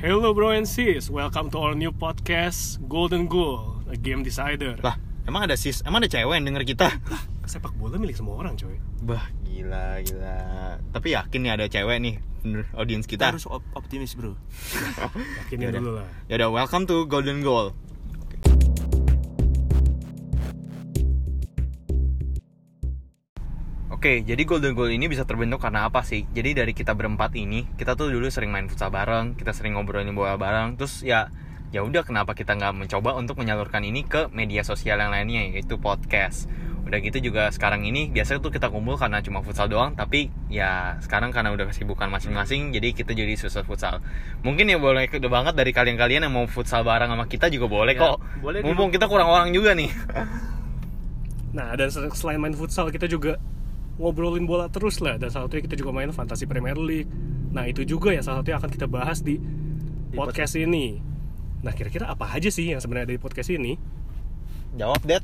Hello bro and sis, welcome to our new podcast Golden Goal, a game decider. Lah, emang ada sis, emang ada cewek yang denger kita? Sepak bola milik semua orang coy. Bah, gila, gila. Tapi yakin nih ada cewek nih, bener audiens Kita kita. harus op- optimis bro Yakinin Yaudah. dulu lah. Ya udah, welcome to Golden Goal. Oke, jadi Golden Goal ini bisa terbentuk karena apa sih? Jadi dari kita berempat ini, kita tuh dulu sering main futsal bareng, kita sering ngobrolin bola bareng, terus ya ya udah kenapa kita nggak mencoba untuk menyalurkan ini ke media sosial yang lainnya yaitu podcast. Udah gitu juga sekarang ini biasanya tuh kita kumpul karena cuma futsal doang, tapi ya sekarang karena udah kesibukan masing-masing, jadi kita jadi susah futsal. Mungkin ya boleh gede banget dari kalian-kalian yang mau futsal bareng sama kita juga boleh Ya, kok. boleh Mumpung kita kurang orang juga nih. Nah, dan sel- selain main futsal kita juga ngobrolin bola terus lah dan salah satunya kita juga main Fantasy Premier League. Nah, itu juga ya salah satunya akan kita bahas di, podcast ini. Nah, kira-kira apa aja sih yang sebenarnya ada di podcast ini? Jawab, Dad.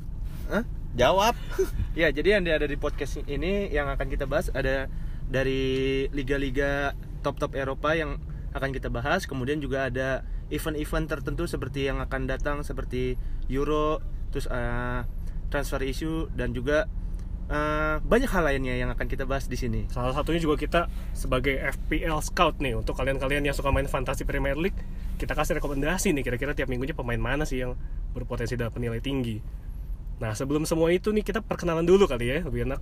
Hah? Jawab. Ya jadi yang ada di podcast ini yang akan kita bahas ada dari liga-liga top-top Eropa yang akan kita bahas Kemudian juga ada event-event tertentu seperti yang akan datang seperti Euro Terus eh, transfer issue dan juga eh, banyak hal lainnya yang akan kita bahas di sini Salah satunya juga kita sebagai FPL Scout nih untuk kalian-kalian yang suka main Fantasy Premier League, kita kasih rekomendasi nih kira-kira tiap minggunya pemain mana sih yang berpotensi dapat nilai tinggi. Nah, sebelum semua itu nih kita perkenalan dulu kali ya, lebih enak.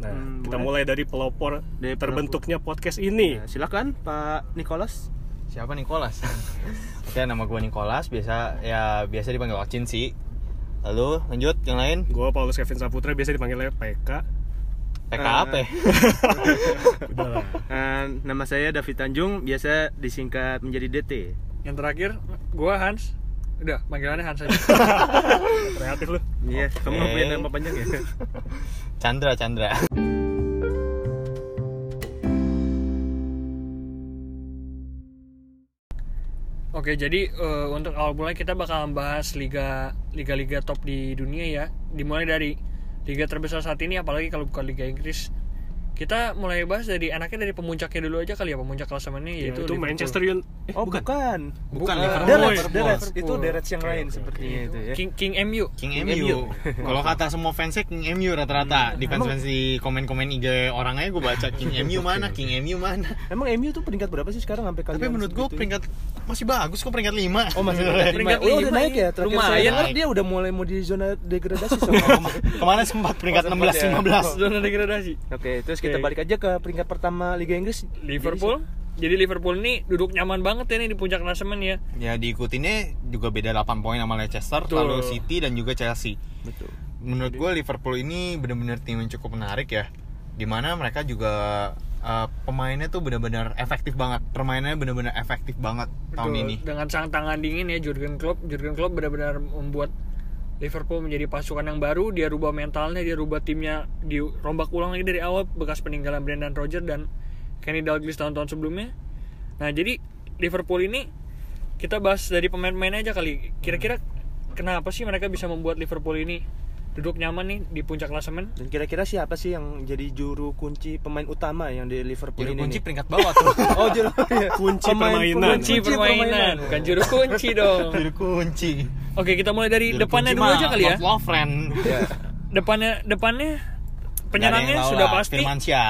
Nah, Hmm, kita boleh. mulai dari pelopor Dari terbentuknya podcast ini. Ya, Silakan Pak Nicholas Siapa Nicholas? Oke, nama gue Nicholas, biasa ya biasa dipanggil Ocin sih. Lalu lanjut yang lain. Gue Paulus Kevin Saputra biasa dipanggilnya PK. PK Eh, apa? ya? Udah lah. Eh, Nama saya David Tanjung biasa disingkat menjadi DT Yang terakhir, gua Hans. Udah, panggilannya Hans aja. Kreatif lu. Iya, kamu Oke. punya nama panjang ya? Chandra, Chandra. Oke, jadi eh, untuk awal mulai kita bakal bahas liga liga-liga top di dunia ya. Dimulai dari liga terbesar saat ini apalagi kalau bukan liga Inggris. Kita mulai bahas dari enaknya dari pemuncaknya dulu aja kali ya, pemuncak klasemennya Ya, yaitu itu Liverpool. Manchester United. Eh, Oh bukan, Bukan Bukan. Liverpool. Derets, Liverpool. Derets. Liverpool. itu Derets yang lain oke, sepertinya itu ya. King King MU. King King MU. MU. Kalau kata semua fansnya King MU rata-rata. Di fans di komen-komen IG orang aja gue baca King MU mana, King MU mana. Emang MU tuh peringkat berapa sih sekarang sampai? Tapi menurut gue segitu? peringkat masih bagus kok peringkat 5 Oh masih peringkat, Peringkat lima. Oh, udah lima naik ya. ya. Terakhir Lumayan. saya dengar Naik. dia udah mulai mau di zona degradasi sama. Ke mana sempat peringkat Oh, sempat 16 ya. 15. Zona degradasi. Oke, terus kita Oke. balik aja ke peringkat pertama Liga Inggris. Liverpool. Jadi Liverpool ini duduk nyaman banget ya nih di puncak klasemen ya. Ya diikutinnya juga beda 8 poin sama Leicester, Betul. lalu City dan juga Chelsea. Betul. Menurut gue Liverpool ini benar-benar tim yang cukup menarik ya. Di mana mereka juga uh, pemainnya tuh benar-benar efektif banget. Permainannya benar-benar efektif banget tahun Betul. ini. Dengan sang tangan dingin ya Jurgen Klopp. Jurgen Klopp benar-benar membuat Liverpool menjadi pasukan yang baru. Dia rubah mentalnya, dia rubah timnya, dirombak ulang lagi dari awal bekas peninggalan Brendan Rodgers dan Kenny Dalglish tahun-tahun sebelumnya. Nah jadi Liverpool ini kita bahas dari pemain-pemain aja kali. Kira-kira kenapa sih mereka bisa membuat Liverpool ini duduk nyaman nih di puncak klasemen? Dan kira-kira siapa sih yang jadi juru kunci pemain utama yang di Liverpool Juru ini? kunci nih? peringkat bawah tuh. Oh, juru Kunci Pemain- permainan. Kunci permainan, bukan juru kunci dong. Juru kunci. Oke kita mulai dari Juru depannya dulu aja kali ya. Lord Lovren. Ya. depannya depannya penyerangnya sudah pasti Firmansyah.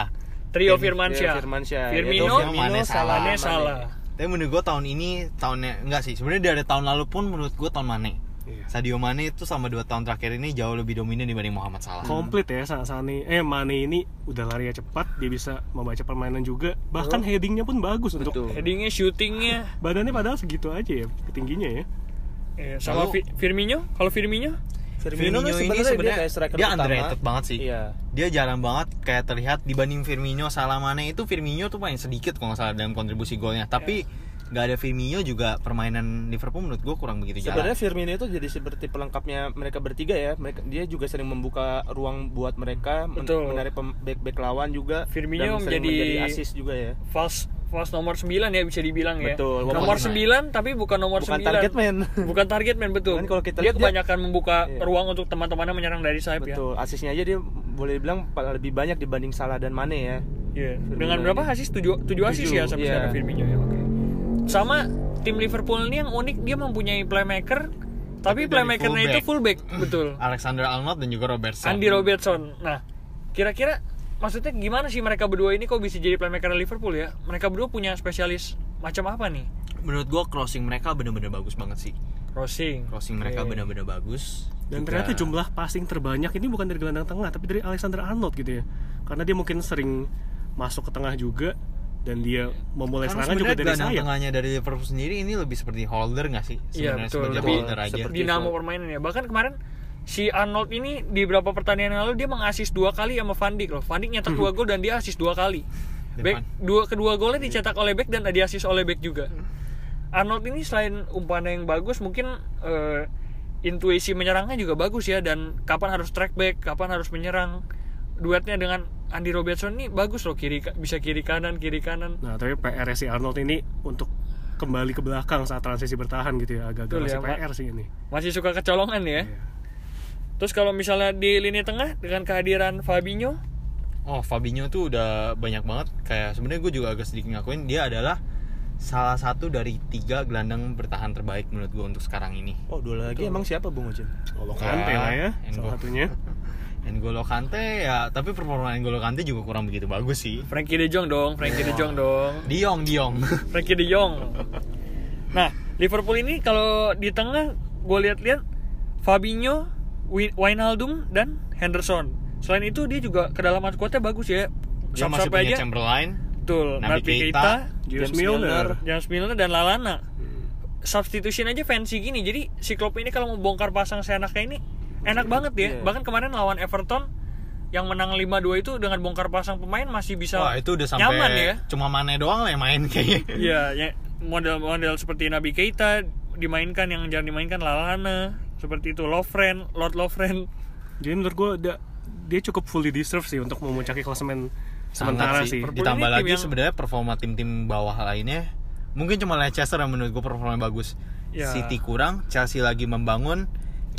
trio Fir- Firmansyah. Firmansyah. Firmino, Firmino, salah. Salah. Tapi menurut gue tahun ini tahunnya enggak sih. Sebenarnya dari tahun lalu pun menurut gue tahun Mane. Iya. Sadio Mane itu sama dua tahun terakhir ini jauh lebih dominan dibanding Muhammad Salah. Komplit ya Sa- Sane. Eh Mane ini udah larinya cepat, dia bisa membaca permainan juga. Bahkan headingnya pun bagus untuk Betul. Headingnya, shootingnya, badannya padahal segitu aja ya tingginya ya. eh, sama Lalu- Fi- Firmino. Kalau Firmino, Firmino, Firmino tuh ini sebenarnya dia sebenarnya kayak striker dia utama. underrated banget sih. Iya. Dia jarang banget kayak terlihat dibanding Firmino, Salah Mane itu Firmino tuh paling sedikit kalau nggak salah dalam kontribusi golnya. Tapi nggak ada Firmino juga permainan Liverpool menurut gue kurang begitu jalan. Sebenarnya Firmino itu jadi seperti pelengkapnya mereka bertiga ya. Mereka dia juga sering membuka ruang buat mereka, men- Betul. menarik pem- back-back lawan juga. Firmino dan menjadi- menjadi assist juga ya. false false nomor 9 ya bisa dibilang ya. Betul, Nomor 9 tapi bukan nomor Bukan 9. target man. Bukan target man betul. Kan kalau kita dia lihat dia- kebanyakan membuka Iya. ruang untuk teman-temannya menyerang dari sayap ya. Betul. Asisnya aja dia boleh dibilang lebih banyak dibanding Salah dan Mane ya. Iya. Firmino Dengan berapa asis? 7 7 asis ya sampai Iya. sekarang Firmino ya. Oke. Sama tim Liverpool ini yang unik dia mempunyai playmaker tapi, dari playmakernya itu fullback. betul. Alexander Arnold dan juga Robertson. Andy Robertson. Nah kira-kira maksudnya gimana sih mereka berdua ini kok bisa jadi playmaker Liverpool ya? Mereka berdua punya spesialis macam apa nih? Menurut gua crossing mereka bener-bener bagus banget sih. Crossing. Crossing mereka Oke. bener-bener bagus. Dan Juga- ternyata jumlah passing terbanyak ini bukan dari gelandang tengah tapi dari Alexander Arnold gitu ya. Karena dia mungkin sering masuk ke tengah juga dan dia memulai Karena serangan juga dari sayap. tengahnya dari Liverpool sendiri ini lebih seperti holder nggak sih? Iya Sebenarnya betul, sebagai lebih holder aja. seperti- dinamo permainan ya. Bahkan kemarin si Arnold ini di beberapa pertandingan yang lalu dia mengasis dua kali sama Van Dijk loh. Van Dijk nyetak dua gol dan dia asis dua kali. Back, dua kedua golnya dicetak oleh back dan diasis oleh back juga. Arnold ini selain umpannya yang bagus mungkin eh, intuisi menyerangnya juga bagus ya dan kapan harus track back, kapan harus menyerang. Duetnya dengan Andy Robertson ini bagus loh kiri bisa kiri kanan kiri kanan. Nah, tapi PR si Arnold ini untuk kembali ke belakang saat transisi bertahan gitu ya agak Betul agak ya. PR sih ini. Masih suka kecolongan ya. Iya. Terus kalau misalnya di lini tengah dengan kehadiran Fabinho, Oh, Fabinho tuh udah banyak banget. Kayak sebenarnya gue juga agak sedikit ngakuin dia adalah salah satu dari tiga gelandang bertahan terbaik menurut gue untuk sekarang ini. Oh, dua lagi emang siapa Bung Ojin? Olo Kante lah ya, salah satunya. N'Golo Kante ya, tapi performa N'Golo Kante juga kurang begitu bagus sih. Frankie De Jong dong, Frankie De Jong dong, Diong, Diong. Frankie De Jong. Nah, Liverpool ini kalau di tengah gue lihat-lihat Fabinho, Wi- Wijnaldum dan Henderson. Selain itu dia juga kedalaman squadnya bagus ya. Dia masih Sampai punya aja Chamberlain, betul. Naby Keita, Keita, James Milner. James Milner dan Lalana. Substitution aja fancy gini. Jadi si Klopp ini kalau mau bongkar pasang seenaknya ini enak banget ya. Iya. Bahkan kemarin lawan Everton yang menang 5-2 itu dengan bongkar pasang pemain masih bisa Wah itu udah sampai nyaman ya. cuma Mane doang lah yang main kayaknya. Iya, ya model-model seperti Nabi Keita dimainkan yang jangan dimainkan Lalana seperti itu Lovren, Lord Lovren. Jadi menurut gue dia, dia cukup fully deserve sih untuk memuncaki klasemen sementara Sangat sih. Liverpool Ditambah lagi yang- sebenarnya performa tim-tim bawah lainnya mungkin cuma Leicester yang menurut gue performanya bagus. Ya. City kurang, Chelsea lagi membangun,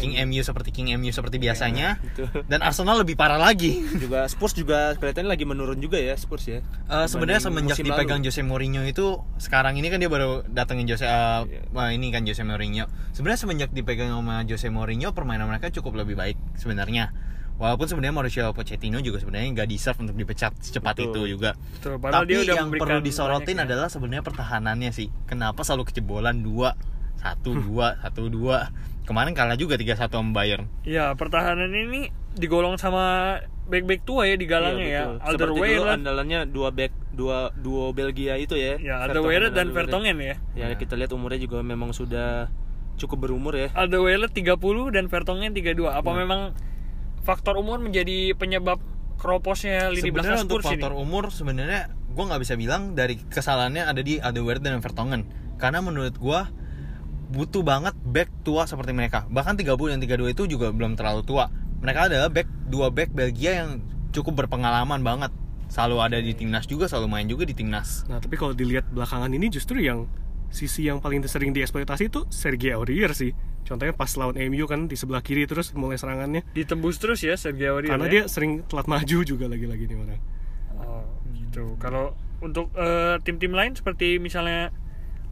King MU seperti King MU seperti biasanya, gitu. dan Arsenal lebih parah lagi. juga Spurs juga kelihatannya lagi menurun juga ya Spurs ya. Eh, sebenarnya semenjak dipegang lalu. Jose Mourinho itu sekarang ini kan dia baru datengin Jose eh, Iya. wah, ini kan Jose Mourinho. Sebenarnya semenjak dipegang sama Jose Mourinho permainan mereka cukup lebih baik sebenarnya. Walaupun sebenarnya Mauricio Pochettino juga sebenarnya nggak deserve untuk dipecat secepat Betul. itu juga. Betul, Tapi dia udah yang perlu disorotin ya. adalah sebenarnya pertahanannya sih. Kenapa selalu kejebolan dua satu dua satu dua kemarin kalah juga 3-1 sama Bayern. Iya, pertahanan ini digolong sama back-back tua ya di galangnya Iya, ya. betul. Seperti dulu Alderweireld, andalannya dua back dua duo Belgia itu ya. ya Alderweireld dan. Vertonghen ya. Ya kita lihat umurnya juga memang sudah cukup berumur ya. Alderweireld 30 dan Vertonghen 32. Apa Nah. memang faktor umur menjadi penyebab keroposnya lini belakang Sebenarnya untuk Spurs ini? faktor umur sebenarnya gue nggak bisa bilang dari kesalahannya ada di Alderweireld dan Vertonghen karena menurut gue butuh banget back tua seperti mereka bahkan 30 dan 32 itu juga belum terlalu tua mereka adalah back dua back Belgia yang cukup berpengalaman banget selalu ada di timnas juga selalu main juga di timnas Nah, tapi kalau dilihat belakangan ini justru yang sisi yang paling sering dieksploitasi itu Sergei Aurier sih. Contohnya pas lawan MU kan di sebelah kiri terus mulai serangannya. Ditembus terus ya Sergio Aurier. Karena ya? dia sering telat maju juga lagi-lagi nih orang. Oh, gitu. Kalau untuk eh, tim-tim lain seperti misalnya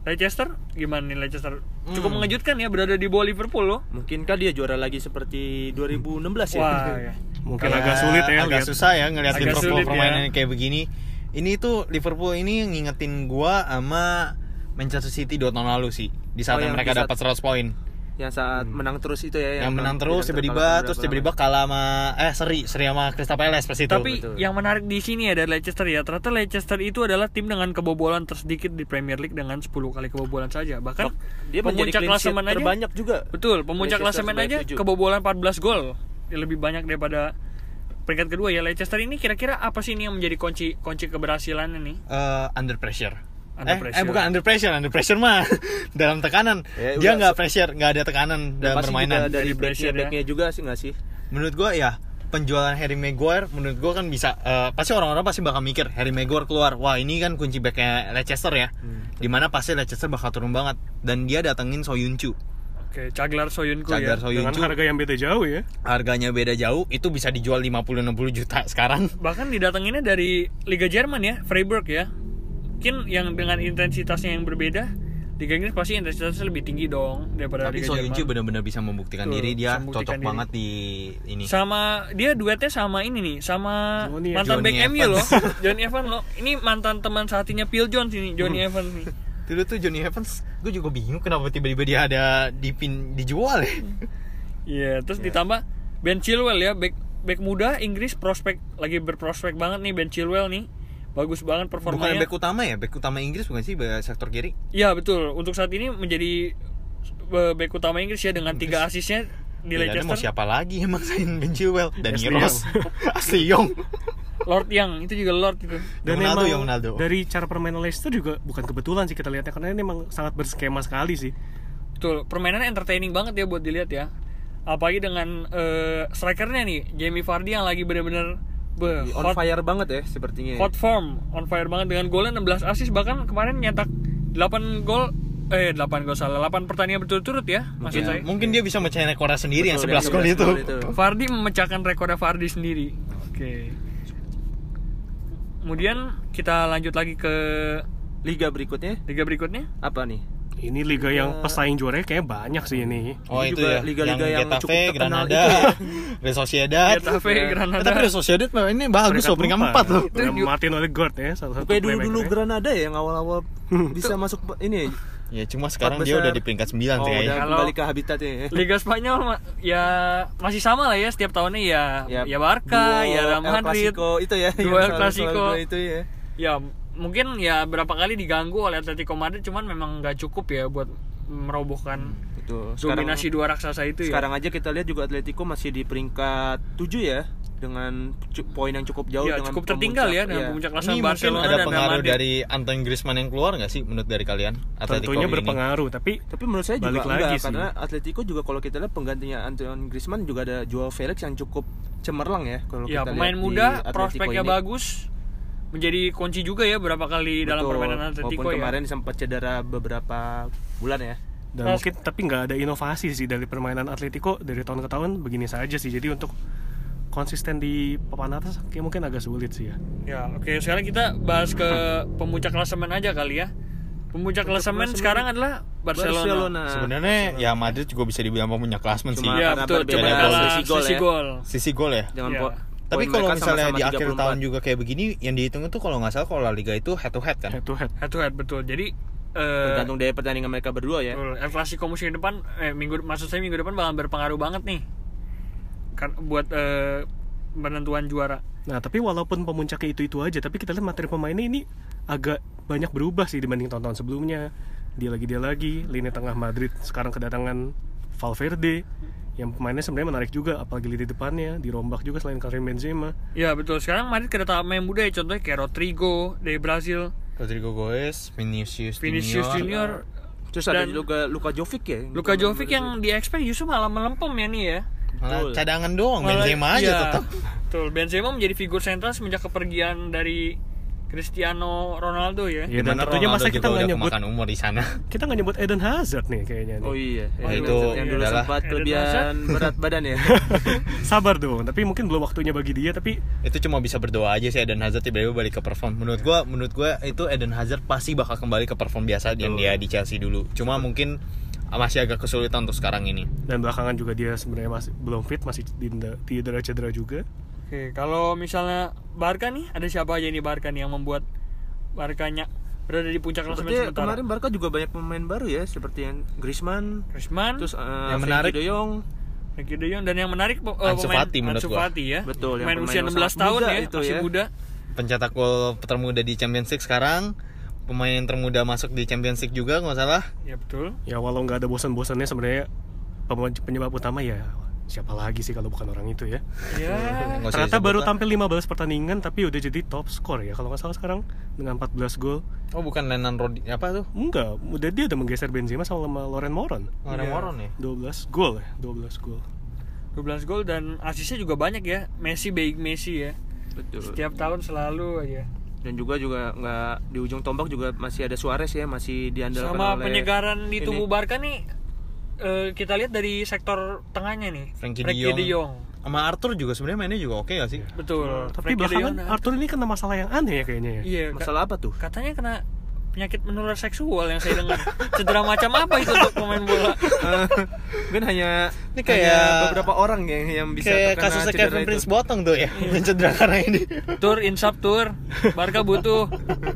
Leicester, gimana nih Leicester? Cukup Hmm. mengejutkan ya berada di bawah Liverpool loh. Mungkinkah dia juara lagi seperti 2016 ya? Wah, ya. Mungkin Kayak agak sulit ya agak lihat. susah ya ngeliat Agak Liverpool sulit ya. permainannya kayak begini ini tuh Liverpool ini ngingetin gua sama Manchester City dua tahun lalu sih di saat Oh, yang yang mereka dapat 100 poin Yang saat menang terus itu ya yang menang terus tiba-tiba terus tiba-tiba kalah sama eh seri seri sama Crystal Palace pas itu Tapi betul. yang menarik di sini ada Leicester ya. Ternyata Leicester itu adalah tim dengan kebobolan tersedikit di Premier League dengan 10 kali kebobolan saja. Bahkan lama. Dia pemuncak klasemen aja terbanyak juga. Betul, pemuncak klasemen aja tujuh. kebobolan 14 gol. Lebih banyak daripada peringkat kedua ya Leicester ini kira-kira apa sih ini yang menjadi kunci kunci keberhasilannya nih? Eh, under pressure Under eh, pressure. eh bukan under pressure under pressure mah dalam tekanan Ya, dia nggak pressure nggak ada tekanan Dan dalam permainan juga dari Dari pressure backnya ya. juga sih nggak sih? menurut gua ya penjualan Harry Maguire menurut gua kan bisa eh, pasti orang-orang pasti bakal mikir Harry Maguire keluar wah ini kan kunci backnya Leicester ya Hmm. di mana pasti Leicester bakal turun banget dan dia datengin Soyuncu Oke, Caglar Soyuncu ya. Dengan Soyuncu harga yang beda jauh ya. harganya beda jauh itu bisa dijual 50-60 juta sekarang Bahkan didatanginnya dari Liga Jerman ya, Freiburg ya. Mungkin yang dengan intensitasnya yang berbeda, Liga Inggris pasti intensitasnya lebih tinggi dong daripada Tapi Liga Soyuncu Jerman. benar-benar bisa membuktikan Betul, diri dia membuktikan cocok diri. banget di ini. sama dia duetnya sama ini nih sama Johnny- mantan Johnny back MU loh Johnny Evans loh ini mantan teman sehatinya Phil Jones ini Johnny Evans nih Dulu tuh Johnny Evans, gue juga bingung kenapa tiba-tiba dia ada dipin dijual ya. Iya, terus ditambah Ben Chilwell ya, back back muda Inggris prospek lagi berprospek banget nih Ben Chilwell nih. Bagus banget Bukan performanya. back utama ya, back utama Inggris bukan sih sektor kiri? Iya, betul. Untuk saat ini menjadi back utama Inggris ya dengan tiga asisnya di Ya, ada mau Leicester. siapa lagi yang maksain Ben Chilwell? Ross, Ashley Young. Lord Young itu juga Lord itu. Dan Ronaldo emang ya, Ronaldo. dari cara permainan Leicester juga bukan kebetulan sih kita lihatnya karena ini emang sangat berskema sekali sih. Betul, permainannya entertaining banget ya buat dilihat ya. Apalagi dengan eh, strikernya nih, Jamie Vardy yang lagi bener-bener on hot, fire banget ya sepertinya hot form, on fire banget dengan golnya 16 assist bahkan kemarin nyetak 8 gol eh 8 gol salah 8 pertandingan berturut-turut ya maksud Ya, saya. mungkin dia bisa mecahin rekor sendiri yang Betul, 11 yang gol 11 itu. gol Vardy memecahkan rekornya Vardy sendiri. Oke. Kemudian kita lanjut lagi ke liga berikutnya liga berikutnya. apa nih Ini liga yang pesaing juaranya kayaknya banyak sih ini. Oh Ini itu juga ya, liga-liga yang Getafe, cukup terkenal Granada, itu ya. Real Sociedad. Getafe, Eh, Granada. Tapi Real Sociedad ini bagus loh, peringkat 4 loh. Martin Odegaard ya, salah satu kayak dulu dulu playmaker ya. Granada ya yang awal-awal bisa masuk ini Ya cuma sekarang dia besar. udah di peringkat 9 oh, sih kayaknya. Kalau- kembali ke habitatnya ya. Liga Spanyol ya masih sama lah ya setiap tahunnya ya ya, Barca, duo ya Real Madrid. Clasico itu ya yang El Clasico. dua itu ya Ya mungkin ya berapa kali diganggu oleh Atletico Madrid cuman memang nggak cukup ya buat merobohkan itu sekarang dominasi dua raksasa itu ya. sekarang aja kita lihat juga Atletico masih di peringkat 7 ya dengan poin yang cukup jauh Ya, dengan cukup tertinggal ya pemuncak- dengan puncak Ini klasemen mungkin Barcelona ada dan Real pengaruh Madrid. dari Antoine Griezmann yang keluar nggak sih menurut dari kalian? Atletico Tentunya ini? berpengaruh, tapi Tapi menurut saya juga enggak sih. karena Atletico juga kalau kita lihat penggantinya Antoine Griezmann juga ada Joao Felix yang cukup cemerlang ya kalau Ya kita pemain lihat di muda, prospeknya ini. bagus, menjadi kunci juga ya berapa kali dalam Betul. permainan Atletico Walaupun ya. kemarin sempat cedera beberapa bulan ya. dan Terus- mungkin tapi nggak ada inovasi sih dari permainan Atletico dari tahun ke tahun begini saja sih. Jadi untuk konsisten di papan atas kayak mungkin agak sulit sih ya. Ya, oke sekarang kita bahas ke pemuncak klasemen aja kali ya. Pemuncak klasemen klasemen sekarang adalah Barcelona. Barcelona. Sebenarnya ya Madrid juga bisa dibilang punya klasmen sih. Iya karena betul, cuma gol, kalah sisi gol sisi ya. gol. Sisi gol ya. Dengan Iya. po- Tapi kalau misalnya sama-sama di akhir 34. tahun juga kayak begini, yang dihitung itu kalau nggak salah kalau La Liga itu head to head kan. Head to head. Head to head betul. Jadi eh tergantung dari pertandingan mereka berdua ya. betul, El Clasico musim depan eh minggu maksud saya minggu depan bakal berpengaruh banget nih. Kan buat eh, penentuan juara. Nah, tapi walaupun pemuncaknya itu-itu aja, tapi kita lihat materi pemainnya ini agak banyak berubah sih dibanding tahun-tahun sebelumnya. Dia lagi dia lagi, lini tengah Madrid sekarang kedatangan Valverde yang pemainnya sebenarnya menarik juga, apalagi lini depannya dirombak juga selain Karim Benzema. Ya betul. Sekarang Madrid kedatangan pemain muda ya contohnya kayak Rodrigo dari Brazil, Rodrigo Goes, Vinicius, Vinicius Junior. Junior, Terus ada Dan- juga Luka Jovic ya. Luka Jovic yang di expect justru malah melempem ya nih ya. Malah Betul. cadangan doang, Malah- Benzema aja iya, tetap. Betul, Benzema menjadi figur sentral semenjak kepergian dari Cristiano Ronaldo ya. Ya, dan tentunya Ronaldo masa kita nggak udah nyebut umur di sana. kita nggak nyebut Eden Hazard nih kayaknya nih. Oh iya, yang itu dulu- yang dulu udahlah. sempat Eden kelebihan berat badan ya. Sabar dong, tapi mungkin belum waktunya bagi dia. Tapi itu cuma bisa berdoa aja sih Eden Hazard tiba-tiba balik ke perform. Menurut gua, menurut gua itu Eden Hazard pasti bakal kembali ke perform biasa yang dia di Chelsea dulu. Cuma mungkin masih agak kesulitan untuk sekarang ini. dan belakangan juga dia sebenarnya masih belum fit, masih cedera-cedera juga. Oke, kalau misalnya Barca nih, ada siapa aja nih Barca nih yang membuat Barkanya berada di puncak klasemen sementara? kemarin Barca juga banyak pemain baru ya, seperti yang Griezmann, Griezmann, terus eh, Yang Frenkie menarik- De Jong, Frankie De Jong dan yang menarik eh, Ansu pemain Fati menurut Ansu gua. Fati ya. Betul, yang Pemain usia yang 16 sangat tahun ya, itu masih ya. muda. Pencetak gol termuda di Champions League sekarang, pemain yang termuda masuk di Champions League juga nggak salah. Ya betul. Ya walau nggak ada bosan-bosannya sebenarnya penyebab utama ya siapa lagi sih kalau bukan orang itu ya. Ya. Nggak usah Ternyata baru lah. tampil 15 pertandingan tapi udah jadi top skor ya kalau nggak salah sekarang dengan 14 gol. Oh bukan Lenan Rodi apa tuh? Enggak, udah dia udah menggeser Benzema sama Loren Moron. Orang Iya. Moron ya. 12 gol ya, 12 gol. 12 gol dan asisnya juga banyak ya. Messi baik Messi ya. betul. Setiap tahun selalu aja. Dan juga juga nggak di ujung tombak juga masih ada Suarez ya, masih diandalkan Sama oleh penyegaran di tubuh Barca nih eh, kita lihat dari sektor tengahnya nih. Frankie Frankie De De Jong. Sama Arthur juga sebenarnya mainnya juga oke gak sih? Betul. Tapi Frankie De belakangan Jong, Arthur ini kena masalah yang aneh ya kayaknya ya. Iya, Masalah apa tuh? katanya kena penyakit menular seksual yang saya dengar. Cedera macam apa itu untuk pemain bola? Eh, mungkin hanya Ini kayak- hanya beberapa orang yang yang bisa kayak cedera Kevin itu. Prince Boateng tuh ya yang cedera karena ini Tur insap tur. Barca butuh.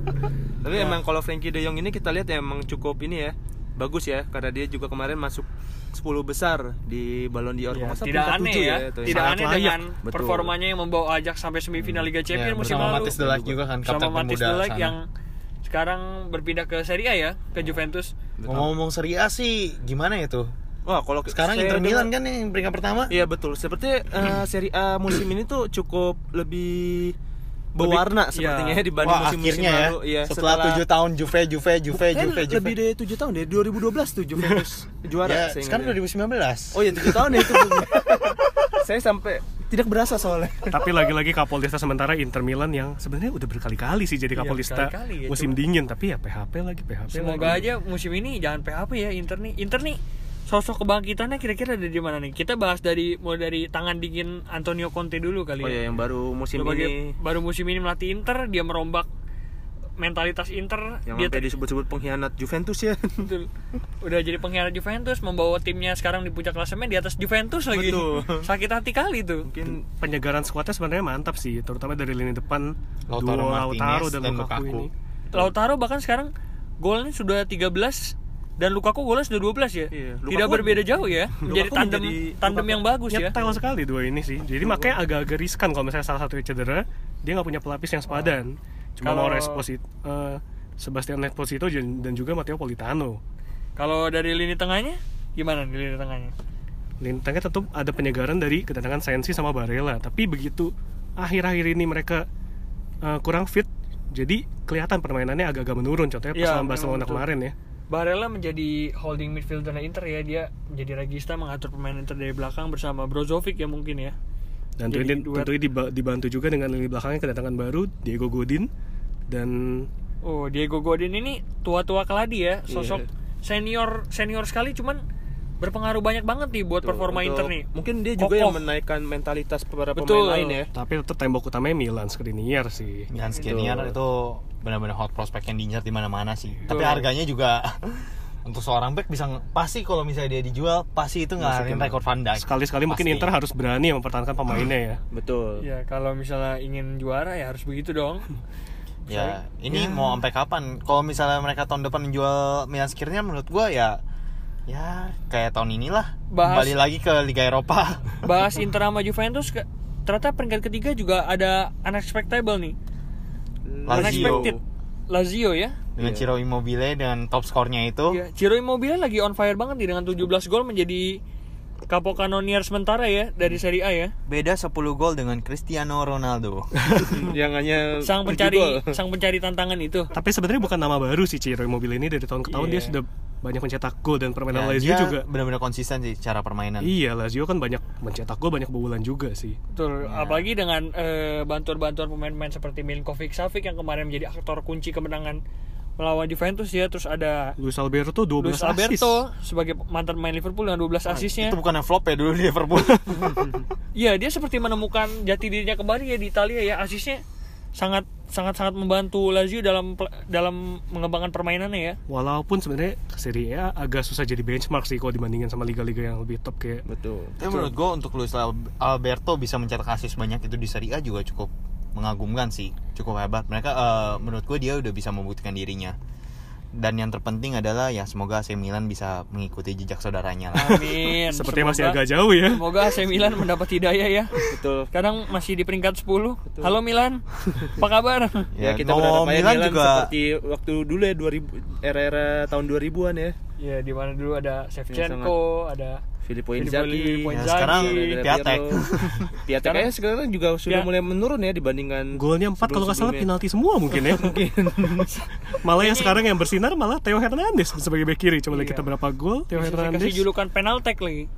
Tapi emang kalau Frankie De Jong ini kita lihat ya emang cukup ini ya bagus ya karena dia juga kemarin masuk 10 besar di Ballon d'Or Ya, Kalau nggak salah tidak aneh ya, itu tidak Sangat aneh layak. dengan Betul. performanya yang membawa Ajax sampai semifinal Liga Champions Ya, musim lalu. Matis Delak juga kan Sama kapten Matis pemuda Delak sana. yang sekarang berpindah ke Serie A ya, ke Juventus. ngomong-ngomong Serie A sih gimana ya tuh Wah, kalau sekarang Inter Milan dengar- kan yang peringkat pertama Iya betul. Seperti eh, Serie A musim ini tuh cukup lebih berwarna Lebih- sepertinya iya. ya dibanding Wah musim-musim akhirnya ya lalu. Iya, setelah tujuh tahun Juve Juve Juve Eh, Juve Juve lebih dari 7 tahun deh. 2012 tuh Juventus juara. ya, sekarang ingat. 2019 Oh iya 7 tahun ya itu. saya sampai tidak berasa soalnya. Tapi lagi-lagi Kapolista sementara Inter Milan yang sebenarnya udah berkali-kali sih jadi Iya, Kapolista berkali-kali ya, musim cuma- dingin tapi ya PHP lagi PHP Semoga lagi. aja musim ini jangan PHP ya Inter nih. Inter nih sosok kebangkitannya kira-kira ada di mana nih? Kita bahas dari mulai dari tangan dingin Antonio Conte dulu kali Oh ya. iya yang baru musim Sebagai- ini baru musim ini melatih Inter, dia merombak mentalitas Inter. yang dia disebut-sebut pengkhianat Juventus ya. Betul. Udah jadi pengkhianat Juventus, membawa timnya sekarang di puncak klasemen di atas Juventus lagi. Betul. Sakit hati kali tuh. Mungkin penyegaran skuadnya sebenarnya mantap sih, terutama dari lini depan Lautaro duo Martinez Lautaro dan, dan Lukaku, Lukaku. ini. Lautaro bahkan sekarang golnya sudah 13 dan Lukaku golnya sudah 12 ya. Iya, Tidak Lukaku- berbeda jauh ya. Menjadi Lukaku tandem menjadi- tandem Lukaku- yang bagus ya. Nyetel sekali dua ini sih. Jadi makanya agak-agak riskan kalau misalnya salah satu cedera, dia nggak punya pelapis yang sepadan. Cuma Kalau- mau Esposito, eh, Sebastian Esposito dan dan juga Matteo Politano. Kalau dari lini tengahnya gimana di lini tengahnya? Lini tengah tetap ada penyegaran dari kedatangan Sensi sama Barella. Tapi begitu akhir-akhir ini mereka eh, kurang fit, jadi kelihatan permainannya agak-agak menurun. Contohnya pas lawan memang Barcelona betul. kemarin ya. Barella menjadi holding midfielder Inter ya dia menjadi regista mengatur pemain Inter dari belakang bersama Brozovic ya mungkin ya. Dan Jadi tentunya, duet. tentunya diba- dibantu juga dengan lini belakangnya kedatangan baru Diego Godin dan Oh Diego Godin ini tua-tua keladi ya sosok Iya. senior senior sekali cuman berpengaruh banyak banget nih buat performa untuk- Inter nih. Mungkin dia juga Kokoh. yang menaikkan mentalitas para Betul. pemain lain ya. tapi tetap tembok utamanya Milan Skriniar sih. Milan Skriniar itu benar-benar hot prospect yang diincar di mana-mana sih. Tapi Betul. harganya juga untuk seorang back bisa pasti kalau misalnya dia dijual pasti itu ngalahin rekor Van Dijk. Sekali-sekali mungkin. Inter harus berani mempertahankan pemainnya ya. Betul. Ya kalau misalnya ingin juara ya harus begitu dong. Ya, ini mau sampai kapan? Kalau misalnya mereka tahun depan menjual Milan Skriniar menurut gua ya ya kayak tahun inilah. Bahas- Kembali lagi ke Liga Eropa. Bahas Inter sama Juventus ke- ternyata peringkat ketiga juga ada unexpectable nih. Lazio. Lazio ya. dengan Ciro Immobile dengan top skornya itu. Ya, Ciro Immobile lagi on fire banget nih dengan 17 gol menjadi Capocannonier sementara ya dari Serie A ya. Beda 10 gol dengan Cristiano Ronaldo. yang hanya Sang pencari gol. sang pencari tantangan itu. Tapi sebenarnya bukan nama baru sih Ciro Immobile ini dari tahun ke tahun Iya. dia sudah banyak mencetak gol dan permainan Ya, Lazio dia juga. benar-benar konsisten sih cara permainan. Iya, Lazio kan banyak mencetak gol banyak bobolan juga sih. Betul, apalagi dengan eh, bantuan-bantuan pemain-pemain seperti Milinkovic Savic yang kemarin menjadi aktor kunci kemenangan melawan Juventus ya, terus ada Luis Alberto 12 Luis assist. Alberto sebagai mantan pemain Liverpool dengan 12 asisnya. Itu bukan flop ya dulu di Liverpool. Iya, dia seperti menemukan jati dirinya kembali ya di Italia ya. Asisnya sangat sangat sangat membantu Lazio dalam dalam mengembangkan permainannya ya. Walaupun sebenarnya Serie A agak susah jadi benchmark sih kalau dibandingin sama liga-liga yang lebih top kayak Betul. Tapi menurut gue untuk Luis Al- Alberto bisa mencetak asis banyak itu di Serie A juga cukup mengagumkan sih, cukup hebat. Mereka eh, menurut gue dia udah bisa membuktikan dirinya. Dan yang terpenting adalah ya semoga AC Milan bisa mengikuti jejak saudaranya lah. Amin. masih Semoga- agak jauh ya. Semoga AC Milan mendapat hidayah ya. Betul. Sekarang masih di peringkat 10. Halo Milan. Apa kabar? Ya, kita mau berharap Milan Milan juga seperti waktu dulu ya 2000 era-era tahun 2000-an ya. ya di mana dulu ada Shevchenko, ada Filippo Filippo- Inzaghi. Filippo Ya, Inzaghi. sekarang Piatek. Piatek Sekarang- kayaknya sekarang juga sudah Ya. mulai menurun ya dibandingkan Golnya 4 kalau nggak salah penalti semua mungkin ya. malah yang sekarang yang bersinar malah Theo Hernandez sebagai bek kiri. Coba lihat Iya. kita berapa gol Theo Hernandez. kasih julukan penaltek lagi.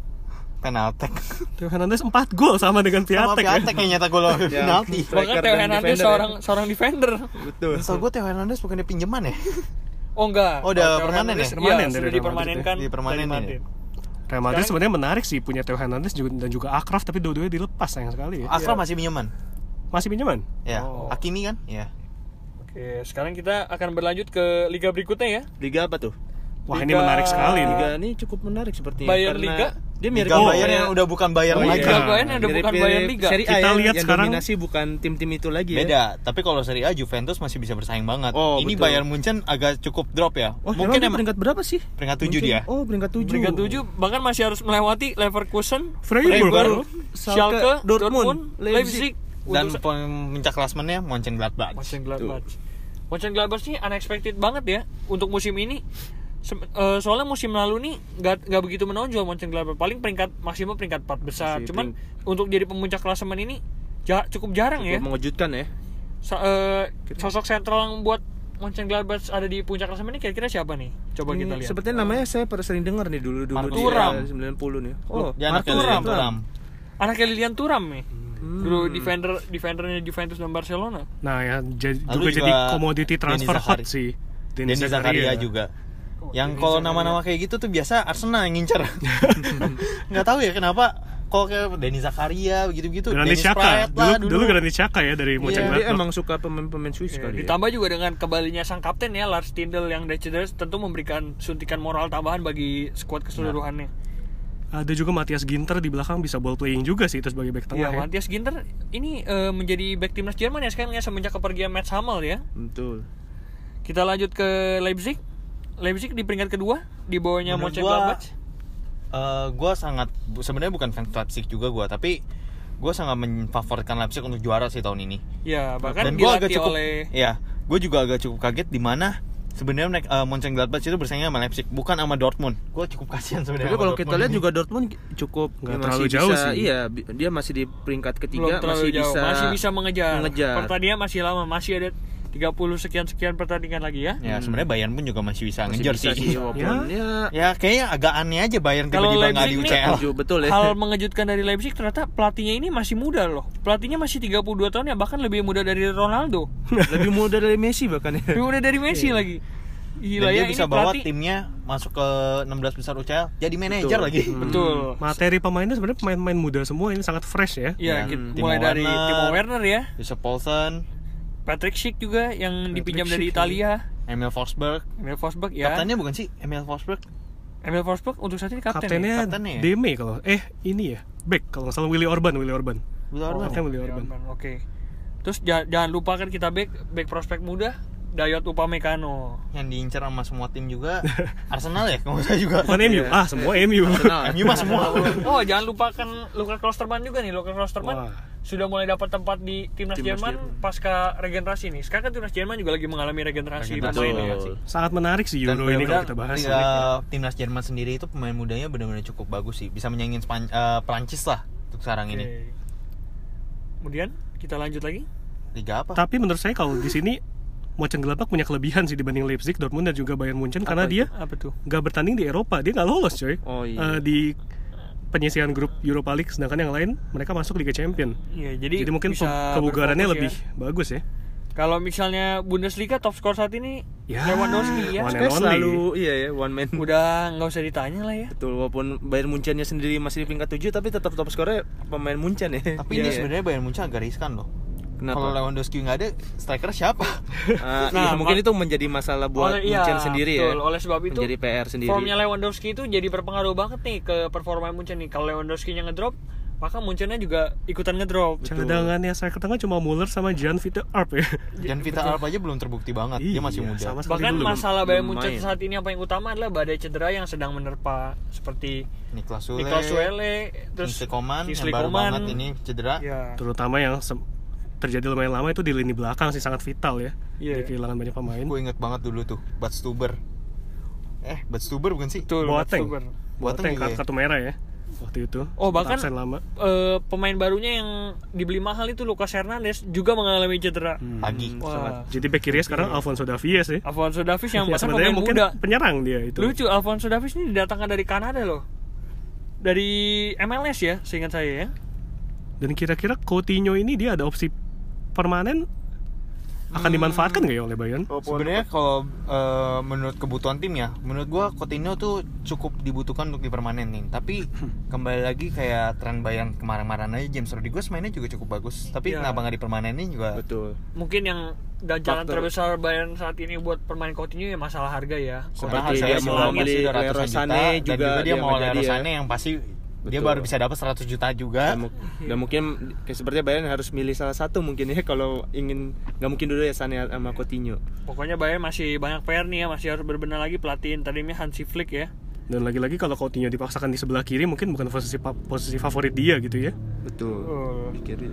Penaltek. Theo Hernandez 4 gol sama dengan Sama Piatek. ya. Piatek yang nyetak gol penalti. Striker Bahkan Theo Hernandez defender ya. seorang seorang defender. Betul. Setahu gue Theo Hernandez bukan pinjaman ya? Oh enggak. Oh, udah permanen ya? Permanen Iya, dari sudah dipermanenkan. ya? Dipermanenin dari ya? Real Madrid Sekarang- sebenarnya menarik sih punya Theo Hernandez juga, dan juga Akraf tapi dua-duanya dilepas sayang sekali ya. Akra masih pinjaman. Masih pinjaman? Ya, Oh. Hakimi kan? Ya. Oke. Sekarang kita akan berlanjut ke liga berikutnya ya. Liga apa tuh? Wah ini Liga- menarik sekali. Liga ini cukup menarik sepertinya Bayern karena Liga? Dia mirip Liga Oh, Bayern yang udah bukan Bayern Oh, iya. lagi. Liga Bayern yang udah bukan Bayern Liga. Serie A Kita ya, lihat yang sekarang- dominasi bukan tim-tim itu lagi ya. Beda, tapi kalau Serie A Juventus masih bisa bersaing banget. Oh, ini betul. Bayern Munchen agak cukup drop ya. Oh, Mungkin emang peringkat berapa sih? peringkat 7 Mungkin- dia. Oh, peringkat 7. Peringkat 7 bahkan masih harus melewati Leverkusen, Freiburg Freiburg, Schalke, Dortmund, Dortmund, Leipzig, dan puncak klasmennya Mönchengladbach. Mönchengladbach. Mönchengladbach sih unexpected banget ya untuk musim ini. Sem- eh, soalnya musim lalu nih nggak nggak begitu menonjol Mönchengladbach. Paling peringkat maksimal peringkat 4 besar. Masih Cuman untuk jadi pemuncak klasemen ini ja- cukup jarang ya. Cukup mengejutkan ya. Sa- eh, sosok sentral yang buat Mönchengladbach ada di puncak klasemen ini kira-kira siapa nih? Coba Ini kita lihat. Sepertinya namanya saya pernah sering dengar nih dulu dulu Marco di era 90 nih. Oh, Dia anaknya Lilian Thuram. Thuram. Anaknya Lilian Thuram nih. Hmm. Dulu defender defendernya Juventus dan Barcelona. Nah ya jadi, juga, juga jadi komoditi transfer Denny hot Zakaria. sih. Denny Zakaria juga. Yang kalau nama-nama kayak gitu tuh biasa Arsenal yang ngincer. Nggak tahu ya kenapa kalau kayak Denny Zakaria begitu-gitu. Granit Dennis Xhaka. Dulu, lah dulu Granit Xhaka ya dari Iya, Mönchengladbach. dia emang suka pemain-pemain Swiss Ya, kali ya. ditambah juga dengan kembalinya sang kapten ya Lars Tindel yang dari cedera tentu memberikan suntikan moral tambahan bagi skuad keseluruhannya. Ada juga Matthias Ginter di belakang bisa ball playing juga sih itu sebagai back Iya, tengah ya. Matthias Ginter ini eh, menjadi back timnas Jerman ya sekarang ya semenjak kepergian Mats Hummel ya. Betul. Kita lanjut ke Leipzig. Leipzig di peringkat kedua di bawahnya Mönchengladbach. Eh, gue sangat sebenarnya bukan fans Leipzig juga gue, tapi gue sangat memfavoritkan Leipzig untuk juara sih tahun ini. Ya, bahkan Dan gue agak cukup, oleh ya, gue juga agak cukup kaget di mana sebenarnya mereka uh, Mönchengladbach itu bersaingnya sama Leipzig, bukan sama Dortmund. Gue cukup kasihan sebenarnya. Tapi kalau kita lihat ini. juga Dortmund cukup Nggak ya, terlalu masih jauh bisa, sih. Iya, dia masih di peringkat ketiga masih jauh, bisa masih bisa mengejar. mengejar. Pertandingan masih lama, masih ada 30 sekian sekian pertandingan lagi ya. Ya sebennya Bayern pun juga masih bisa Masih ngejar bisa sih. walaupun ya, ya kayaknya agak aneh aja Bayern Kalau tiba-tiba nggak di nih, UCL. betul ya. Hal mengejutkan dari Leipzig ternyata pelatihnya ini masih muda loh. Pelatihnya masih 32 tahun ya, bahkan lebih muda dari Ronaldo. lebih muda dari Messi bahkan ya. Lebih muda dari Messi lagi. Gila Dan ya dia bisa ini bawa pelatih. timnya masuk ke 16 besar UCL jadi manajer Betul. lagi. Hmm. Betul. Materi pemainnya sebenarnya pemain-pemain muda semua ini sangat fresh ya. Iya, gitu. Mulai dari Werner. Timo Werner ya, Joseph Paulsen, Patrick Schick juga yang dipinjam dari Schick, Italia. Emil Forsberg. Emil Forsberg ya. Kaptennya bukan sih Emil Forsberg? Emil Forsberg untuk saat ini kapten. ya? Kaptennya Kaptennya ya? Deme kalau eh ini ya. Back kalau nggak salah Willy Orban, Willy Orban. Willy Oh, Orban. Kapten Willy Orban. Orban, Oke. Terus ja- jangan lupa kan kita back back prospek muda Dayot Upamecano. Yang diincar sama semua tim juga Arsenal ya kalau saya juga. Bukan MU. Iya. Ah, semua MU. Arsenal. MU mah semua. Oh, jangan lupakan Luka Klosterman juga nih. Luka Klosterman Wah. sudah mulai dapat tempat di timnas, Timnas Jerman Jerman. pasca regenerasi nih. Sekarang kan timnas Jerman juga lagi mengalami regenerasi, Regenerasi, pemain ya. Sangat menarik sih Dan Euro ini kalau benar-benar kita bahas. liga timnas Jerman sendiri itu pemain mudanya benar-benar cukup bagus sih. Bisa menyaingin Span eh, Prancis lah untuk sekarang ini. Oke. Kemudian kita lanjut lagi. Liga apa? Tapi menurut saya kalau di sini Mönchengladbach punya kelebihan sih dibanding Leipzig, Dortmund dan juga Bayern Munchen karena Apa dia Apa tuh? nggak bertanding di Eropa, dia nggak lolos coy. Oh, iya. Eh, di penyisian grup Europa League, sedangkan yang lain mereka masuk Liga Champion. Iya, jadi, Jadi, mungkin kebugarannya berfokus lebih ya. bagus ya. Kalau misalnya Bundesliga top skor saat ini Ya, Lewandowski ya. one and only. selalu iya ya one man. Udah nggak usah ditanya lah ya. Betul walaupun Bayern Munchennya sendiri masih di peringkat 7 tapi tetap top skornya pemain Munchen ya. Tapi Iya, ini ya. sebenarnya Bayern Munchen agak riskan loh. Kenapa? Kalau Lewandowski nggak ada, striker siapa? Ah, Nah, iya, mungkin itu menjadi masalah buat Oleh- iya, Munchen sendiri betul. ya. Oleh sebab itu menjadi PR sendiri. Formnya Lewandowski itu jadi berpengaruh banget nih ke performa Munchen nih. Kalau Lewandowski-nya ngedrop, maka Munchennya juga ikutan ngedrop. Cadangannya striker tengah cuma Muller sama Jan Vite Arp ya. Dan Vita Alp aja belum terbukti banget. Dia masih Iya, muda. sama Bahkan belum. masalah Bayern Munchen main. saat ini yang paling utama adalah badai cedera yang sedang menerpa seperti Niklas Sule, Niklas Suele, terus Kingsley Coman yang baru Coman. banget ini cedera. Ya. Terutama yang terjadi lumayan lama itu di lini belakang sih sangat vital ya. Iya. Dia kehilangan banyak pemain. Gue inget banget dulu tuh, Bud Stuber. Eh, Bud Stuber bukan sih? Betul, Boateng. Boateng Boateng ya? kartu merah ya. Waktu itu. Oh, bahkan Absen lama. eh, pemain barunya yang dibeli mahal itu Lucas Hernandez juga mengalami cedera. Hmm. Lagi. Wah. Jadi back kiri sekarang Alfonso Davies ya. Alfonso Davies yang Ya, bahkan pemain mungkin muda. penyerang dia itu. Lucu, Alfonso Davies ini didatangkan dari Kanada loh. Dari MLS ya, seingat saya ya. Dan kira-kira Coutinho ini dia ada opsi permanen akan dimanfaatkan nggak ya oleh Bayern? Sebenarnya kalau eh, menurut kebutuhan tim ya, menurut gua Coutinho tuh cukup dibutuhkan untuk dipermanenin. Tapi kembali lagi kayak tren Bayern kemarin-kemarin aja James Rodriguez mainnya juga cukup bagus. Tapi Iya. kenapa nggak dipermanenin juga? betul mungkin yang ganjalan Faktor. terbesar Bayern saat ini buat permain Coutinho ya masalah harga ya Seperti saya dia mau beli Leroy Sané dan juga juga dia dia mau Leroy ya. Sané yang pasti dia Betul. baru bisa dapat 100 juta juga. dan, mu- dan mungkin kayak sepertinya Bayern harus milih salah satu mungkin ya kalau ingin nggak mungkin dulu ya Sané sama Coutinho pokoknya Bayern masih banyak PR nih ya masih harus berbenah lagi pelatih tadinya Hansi Flick ya Dan lagi-lagi kalau Coutinho dipaksakan di sebelah kiri mungkin bukan posisi pa- posisi favorit dia gitu ya. betul Oh. Di kiri.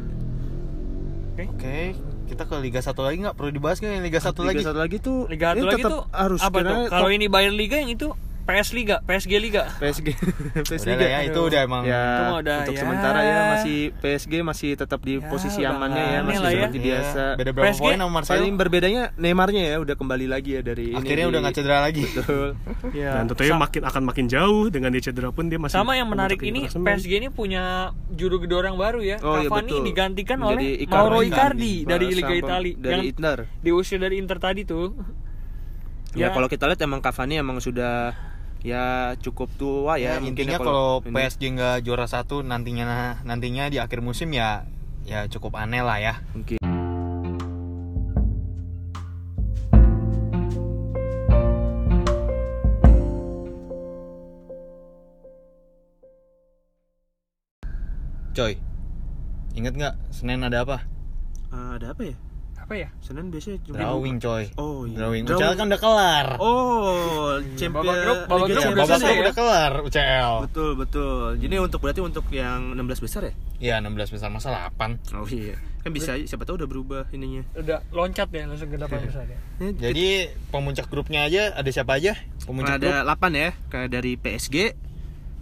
Oke, kita ke Liga 1 lagi nggak perlu dibahas kan yang Liga 1 Liga lagi? satu lagi tuh Liga ini 1 lagi tuh harus apa tuh karena kalau ini Bayern Liga yang itu PS Liga PSG Liga PSG PSG lah ya, itu udah emang ya Itu udah, untuk ya. sementara ya masih PSG masih tetap di Ya, posisi udah amannya ya masih ya. seperti Iya, biasa Beda berapa PSG poin sama Marcelo? paling berbedanya Neymarnya ya udah kembali lagi ya dari ini Akhirnya di- udah nggak cedera lagi. betul ya Dan tentunya Sa- makin akan makin jauh dengan dia cedera pun dia masih sama yang menarik ini. PSG ini punya juru gedor yang baru ya Oh, iya, Cavani betul. digantikan Menjadi oleh Icardi. Mauro Icardi dari Liga Italia dari yang Inter diusir dari Inter tadi tuh ya, kalau kita lihat emang Cavani emang sudah ya cukup tua ya, ya, mungkin intinya ya kalau. PSG nggak juara satu nantinya nantinya di akhir musim ya ya cukup aneh lah ya. mungkin Coy, inget nggak Senin ada apa? Ah, ada apa ya apa ya Senin biasanya cuma Drawing coy. Oh, iya. Drawing. Drawing. UCL kan udah kelar. Oh, champion Babak grup- babak grup babak grup ya? udah kelar UCL. Betul, betul. Jadi untuk berarti untuk yang 16 besar ya? Ya 16 besar masa 8. Oh iya. Kan bisa siapa tahu udah berubah ininya. udah loncat ya langsung ke delapan besar ya Jadi pemuncak grupnya aja ada siapa aja? Pemuncak grup. ada 8 ya, kayak dari PSG,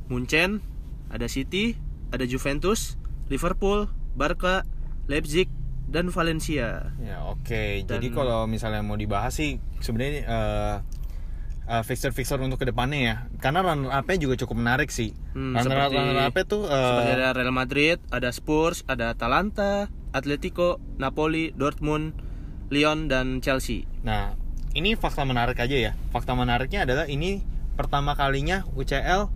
Munchen, ada City, ada Juventus, Liverpool, Barca, Leipzig, dan Valencia. Ya oke. Dan- Jadi kalau misalnya mau dibahas sih sebenarnya eh eh, fixture-fixture untuk ke depannya ya. Karena runner up-nya juga cukup menarik sih. Hmm, runner seperti- runner up-nya tuh Seperti ada Real Madrid, ada Spurs, ada Atalanta, Atletico, Napoli, Dortmund, Lyon, dan Chelsea. Nah, ini fakta menarik aja ya. Fakta menariknya adalah ini pertama kalinya UCL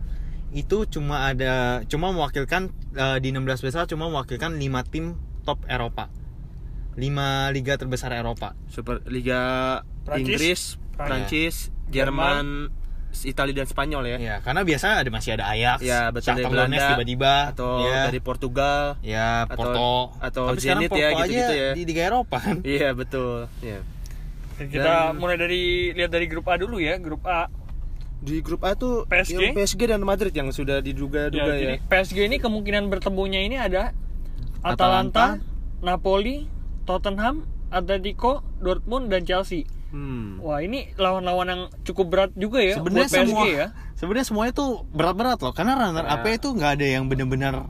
itu cuma ada cuma mewakilkan eh, di 16 besar cuma mewakilkan 5 tim top Eropa. 5 liga terbesar Eropa. Super Liga Prancis, Inggris, Prancis, Prancis, Jerman, Italia dan Spanyol ya. Ya, karena biasa ada masih ada Ajax, Ya, betul, dari Shakhtar Donetsk tiba-tiba Atau ya. dari Portugal. ya atau- Porto atau Tapi sekarang Zenit Porto ya, aja gitu-gitu ya. di Liga Eropa kan. Iya, betul. Iya. Dan kita Dan- mulai dari lihat dari grup A dulu ya grup A Di grup A tuh PSG? yang PSG dan Madrid yang sudah diduga-duga Ya, ya. PSG ini kemungkinan bertemunya ini ada Atalanta, Napoli, Tottenham, Atletico, Dortmund dan Chelsea. Hmm. Wah ini lawan-lawan yang cukup berat juga ya sebenarnya buat PSG semua ya. sebenarnya semuanya tuh berat-berat loh karena runner up itu nggak ada yang bener-bener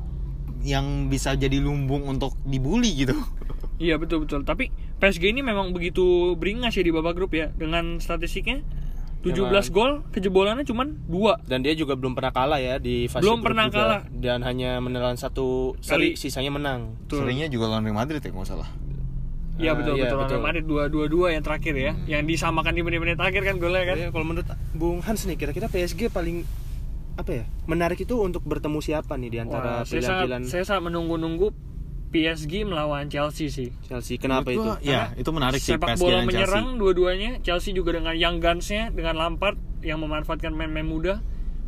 yang bisa jadi lumbung untuk dibully gitu Iya betul betul. Tapi PSG ini memang begitu beringas ya di babak grup ya dengan statistiknya 17 Memang. gol, kejebolannya cuman 2. Dan dia juga belum pernah kalah ya di fase Belum grup pernah juga. kalah. dan hanya menelan satu Kali. seri sisanya menang. Betul. seringnya juga lawan Real Madrid ya kalau nggak salah Iya betul iya, betul. betul. Real Madrid 2-2 yang terakhir ya. Yang disamakan di menit-menit akhir kan golnya kan. Ya, kalau menurut Bung Hans nih kira-kira PSG paling apa ya? Menarik itu untuk bertemu siapa nih di antara saya pilihan-pilihan saya sangat menunggu-nunggu PSG melawan Chelsea sih. Chelsea. Kenapa itu? Menurut gua, ya itu menarik sih Sepak PSG bola menyerang dua-duanya. Chelsea juga dengan Young Guns-nya dengan Lampard yang memanfaatkan main-main muda.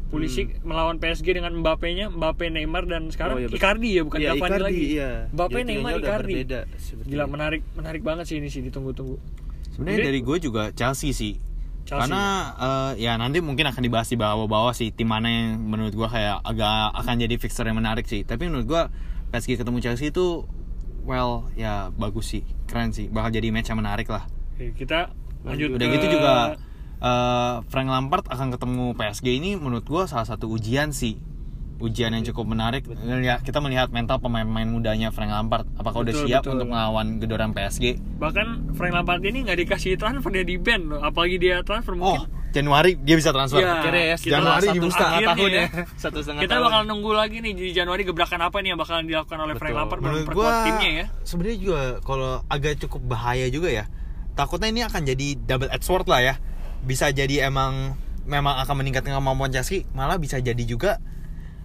Pulisic melawan PSG dengan Mbappe-nya, Mbappe, Neymar dan sekarang Hmm. Oh, iya. Icardi ya bukan Iya, Cavani Icardi, lagi. iya. Mbappe, Jadi Neymar, Icardi. berbeda. Gila menarik menarik banget sih ini sih ditunggu-tunggu. sebenarnya dari gue juga Chelsea sih Chelsea. karena eh, ya nanti mungkin akan dibahas di bawah-bawah sih tim mana yang menurut gue kayak agak akan jadi fixture yang menarik sih tapi menurut gue PSG ketemu Chelsea itu well ya bagus sih keren sih bakal jadi match yang menarik lah Oke, kita lanjut Udah ke- gitu juga eh, Frank Lampard akan ketemu PSG ini menurut gua salah satu ujian sih. Ujian yang cukup menarik. Ngeliat- kita melihat mental pemain-pemain mudanya Frank Lampard. Apakah udah Betul, siap betul. untuk melawan gedoran PSG? bahkan Frank Lampard ini nggak dikasih transfer dia di band loh. Apalagi dia transfer Oh, mungkin Januari dia bisa transfer. Iya. Akhirnya ya Januari satu dibuka. setengah Akhirnya tahun ya. ya. Satu setengah kita tahun. bakal nunggu lagi nih di Januari gebrakan apa nih yang bakalan dilakukan oleh Frank Betul. Lampard Menurut gua timnya ya. sebenarnya juga kalau agak cukup bahaya juga ya. takutnya ini akan jadi double edged sword lah ya bisa jadi emang memang akan meningkatkan kemampuan Chelsea malah bisa jadi juga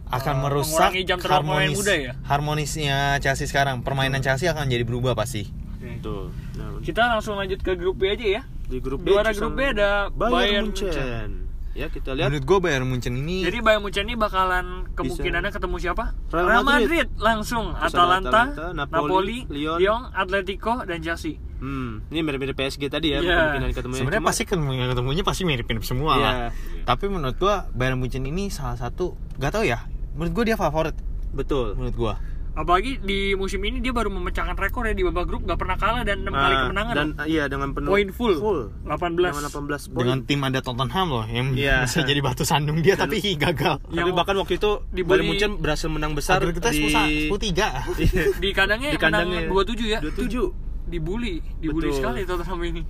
akan Oh, merusak jam harmonis muda ya? harmonisnya Chelsea sekarang permainan Chelsea akan jadi berubah pasti Betul. Kita langsung lanjut ke grup B aja ya. di grup B Juara grup B ada Bayern Bayern Munchen. Ya, kita lihat menurut gue Bayern Munchen ini Jadi Bayern Munchen ini bakalan kemungkinannya ketemu siapa? Real Real Madrid. Madrid, langsung Atalanta, Atalanta, Napoli, Napoli, Lyon. Lyon, Atletico dan Chelsea. Hmm, ini mirip-mirip PSG tadi ya, Iya. kemungkinan ketemu. sebenarnya pasti ketemu ketemunya pasti mirip-mirip semua Iya. lah tapi menurut gue Bayern Munchen ini salah satu gak tau ya menurut gue dia favorit betul. menurut gue Apalagi di musim ini dia baru memecahkan rekor ya di babak grup gak pernah kalah dan 6 kali Nah, kemenangan. dan loh. iya dengan penuh Poin full. 18. Dengan 18 poin. dengan tim ada Tottenham loh yang Iya. bisa jadi batu sandung dia tapi gagal Tapi Yang bahkan waktu itu dibully- Bayern Munchen berhasil menang besar kita di 10 tiga di kandangnya di kandangnya. menang 27 ya. 27. Dibully, dibully Betul. sekali Tottenham ini.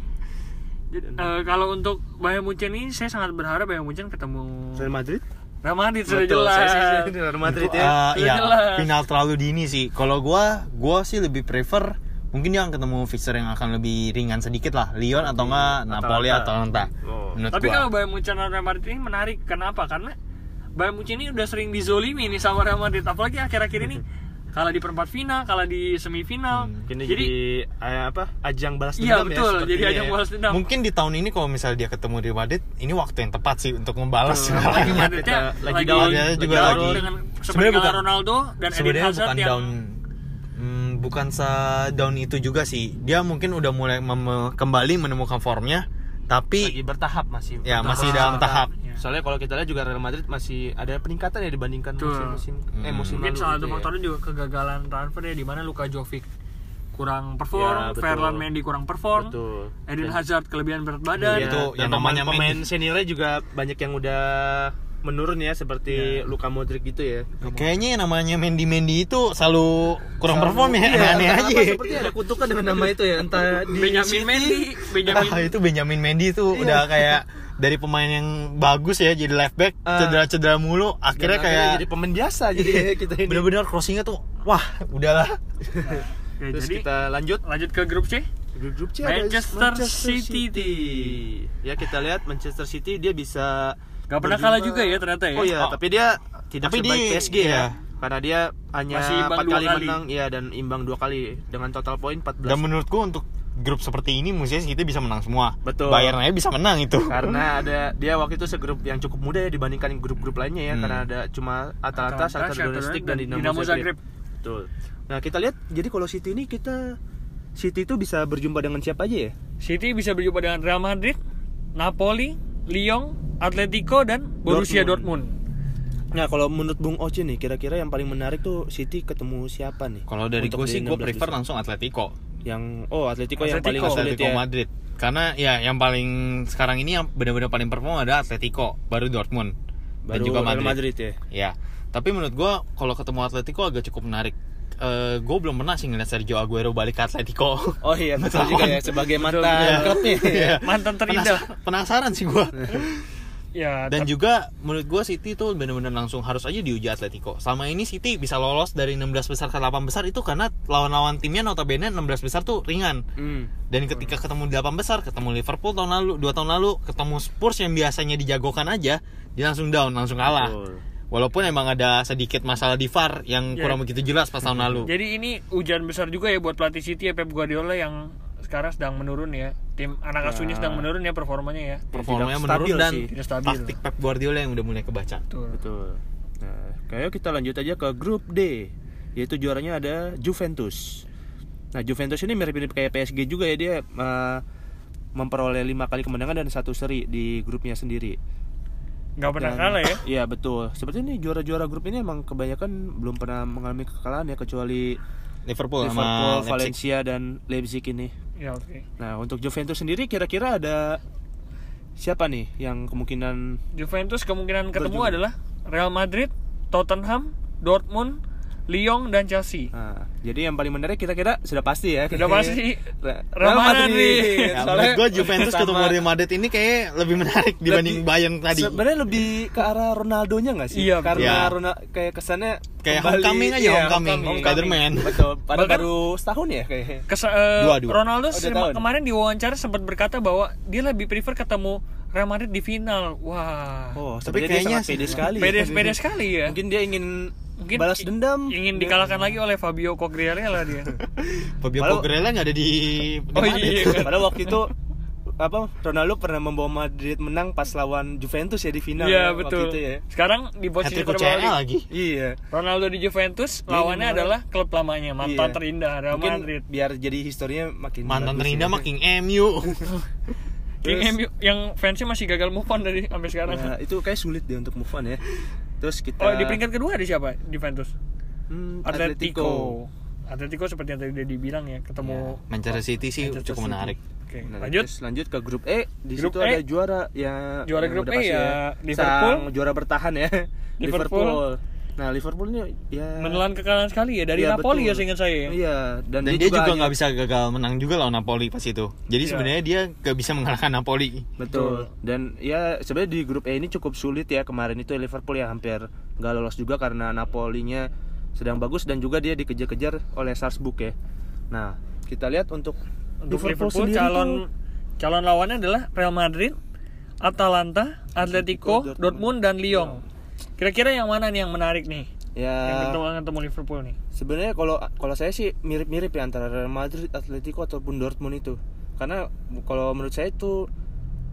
Jadi, eh, kalau untuk Bayern Munchen ini saya sangat berharap Bayern Munchen ketemu Real Madrid? Real Madrid sudah Betul, jelas. saya sih saya Real Madrid ya. Uh, ya, jelas. final terlalu dini sih. Kalau gua, gua sih lebih prefer mungkin dia akan ketemu fixture yang akan lebih ringan sedikit lah, Lyon atau enggak Napoli atau Atalanta. Oh. Menurut Tapi gua. kalau Bayern Munchen dan Real Madrid ini menarik, kenapa? Karena Bayern Munchen ini udah sering dizolimi nih sama Real Madrid, apalagi akhir-akhir ini kalah di perempat final, kalah di semifinal. Ini jadi, jadi, eh, apa? Ajang balas iya dendam ya. betul, jadi sepertinya ajang ya. balas dendam. mungkin di tahun ini kalau misalnya dia ketemu Real Madrid, ini waktu yang tepat sih untuk membalas Betul. Apalagi segalanya. Madridnya lagi lagi, down, juga down lagi- dengan Sebenarnya bukan- Ronaldo dan Eden Sebenarnya Hazard bukan yang down hmm, bukan se down itu juga sih. Dia mungkin udah mulai mem- kembali menemukan formnya, tapi lagi bertahap masih. Ya, bertahap. masih dalam tahap. Ya. Soalnya kalau kita lihat juga Real Madrid masih ada peningkatan ya dibandingkan musim-musim eh Hmm. musim mungkin lalu salah gitu satu ya. faktornya juga kegagalan transfer ya di mana Luka Jovic kurang perform, Ya. Ferland Mendy kurang perform, Betul. Eden Hazard kelebihan berat badan. Iya. Itu dan yang namanya pemain, Mendy. seniornya juga banyak yang udah menurun ya seperti Iya. Luka Modric gitu ya. kayaknya yang namanya Mendy Mendy itu selalu kurang perform ya, Iya, aneh aja. Seperti ada kutukan dengan nama itu ya, entah di Benjamin City, Mendy, Benjamin Ah, itu Benjamin Mendy itu Iya. udah kayak dari pemain yang bagus ya jadi left back Ah. cedera-cedera mulu dan akhirnya kayak jadi pemain biasa jadi kita ini. bener-bener crossingnya tuh wah udahlah Oke, Terus jadi kita lanjut lanjut ke grup C. Grup grup C ada Manchester City. Ya kita lihat Manchester City dia bisa Gak pernah berjumpa- kalah juga ya ternyata ya. Oh iya, Oh. tapi dia tidak Tapi sebaik dia- PSG iya. ya. Karena dia hanya Masih imbang 4 dua kali, kali. menang ya dan imbang dua kali dengan total poin 14. dan menurutku untuk grup seperti ini mestinya City bisa menang semua Betul. Bayern aja bisa menang itu karena ada dia waktu itu segrup yang cukup muda ya dibandingkan grup-grup lainnya ya Hmm. karena ada cuma Atalanta, Atalanta, Shakhtar Donetsk dan dan Dinamo, Dinamo Zagreb. Zagreb. Betul. Nah, kita lihat jadi kalau City ini kita City itu bisa berjumpa dengan siapa aja ya? City bisa berjumpa dengan Real Madrid, Napoli, Lyon, Atletico dan Borussia Dortmund. Nah, kalau menurut Bung Oce nih, kira-kira yang paling menarik tuh City ketemu siapa nih? kalau dari gue sih gue 16 prefer besar. langsung Atletico yang oh Atletico, yang paling Atletico. sulit Atletico ya. Madrid karena ya yang paling sekarang ini yang benar-benar paling perform ada Atletico baru Dortmund dan Baru juga Real Madrid. Madrid ya. Ya, tapi menurut gua kalau ketemu Atletico agak cukup menarik. Eh, gue belum pernah sih ngeliat Sergio Aguero balik ke Atletico. Oh iya, betul juga ya sebagai mantan Iya. klubnya. Iya. Mantan terindah. Penas- penasaran sih gua. Ya, Dan juga menurut gua City tuh benar-benar langsung harus aja diuji Atletico. Selama ini City bisa lolos dari 16 besar ke 8 besar itu karena lawan-lawan timnya notabene 16 besar tuh ringan. Hmm. Dan ketika ketemu 8 besar, ketemu Liverpool tahun lalu, 2 tahun lalu, ketemu Spurs yang biasanya dijagokan aja, dia langsung down, langsung kalah. Betul. Walaupun emang ada sedikit masalah di VAR yang Ya. kurang begitu jelas pas tahun lalu. Jadi ini hujan besar juga ya buat pelatih City ya Pep Guardiola yang sekarang sedang menurun ya. Tim anak asuhnya sedang menurun ya performanya ya. Performanya Tidak menurun dan sih. Tidak stabil. taktik Pep Guardiola yang udah mulai kebaca. Betul. Betul. Nah, kayak kita lanjut aja ke grup D, yaitu juaranya ada Juventus. Nah, Juventus ini mirip-mirip kayak PSG juga ya dia eh, memperoleh lima kali kemenangan dan satu seri di grupnya sendiri. Gak pernah Dan- kalah ya. Iya betul. Seperti ini juara-juara grup ini emang kebanyakan belum pernah mengalami kekalahan ya kecuali Liverpool, Liverpool, sama Leipzig. Valencia dan Leipzig ini. Ya oke. Nah, untuk Juventus sendiri kira-kira ada siapa nih yang kemungkinan Juventus kemungkinan ketemu adalah Real Madrid, Tottenham, Dortmund, Lyon dan Chelsea. Nah, jadi yang paling menarik kira-kira sudah pasti ya. Sudah pasti. Real Madrid. Ya, Soalnya menurut gue Juventus ketemu Real Madrid ini kayak lebih menarik dibanding Bayern tadi. Sebenarnya lebih ke arah Ronaldonya nggak sih? Iya, Karena Iya. Rona- kayak kesannya Kayak kembali- homecoming aja, iya, homecoming. Spider-Man. Betul. Padahal baru setahun ya kayak. Kesa- eh, Dua, dua. Ronaldo Oh, kemarin di wawancara sempat berkata bahwa dia lebih prefer ketemu Real Madrid di final. Wah. Oh, Tapi tapi kayaknya- pede sekali. Pede ya. pede sekali ya. Mungkin dia ingin Mungkin balas dendam. Ingin dikalahkan lagi oleh Fabio Quagliarella dia. Fabio Padahal- Quagliarella nggak ada di, di Oh, Madrid. iya. Padahal waktu itu apa Ronaldo pernah membawa Madrid menang pas lawan Juventus ya di final Iya ya, waktu betul. itu ya. Sekarang di posisi terbalik. lagi. Iya. Ronaldo di Juventus, Dia lawannya adalah klub lamanya, mantan Iya. terindah Real Mungkin Madrid. biar jadi historinya makin Mantan terindah ya. mah King MU. Terus- MU yang fansnya masih gagal move on dari sampai sekarang. Ya, itu kayak sulit deh untuk move on ya. Terus kita Oh, di peringkat kedua ada siapa? Juventus. Hmm, Atletico. Atletico seperti yang tadi udah dibilang ya, ketemu Manchester City sih Manchester cukup City. menarik. Oke, Nah, lanjut. terus lanjut ke grup E. Di Grup situ E. ada juara ya. Juara yang grup E pasti ya, Liverpool. Sang juara bertahan ya. Liverpool. Liverpool. Nah, Liverpool ini ya Menelan kekalahan sekali ya dari Iya, Napoli betul. ya seingat saya. ya. Iya, dan, Dan dia juga hanya- nggak bisa gagal menang juga lawan Napoli pas itu. Jadi Iya. sebenarnya dia nggak bisa mengalahkan Napoli. Betul. Dan ya sebenarnya di grup E ini cukup sulit ya kemarin itu Liverpool ya hampir nggak lolos juga karena Napolinya sedang bagus dan juga dia dikejar-kejar oleh Salzburg ya. Nah, kita lihat untuk, Untuk Liverpool, sendiri calon calon lawannya adalah Real Madrid, Atalanta, Atletico, Atletico, Dortmund dan Lyon. Kira-kira yang mana nih yang menarik nih? tuh Yang ya ketemu ketemu Liverpool nih. sebenarnya kalau kalau saya sih mirip-mirip ya antara Real Madrid, Atletico ataupun Dortmund itu. Karena kalau menurut saya itu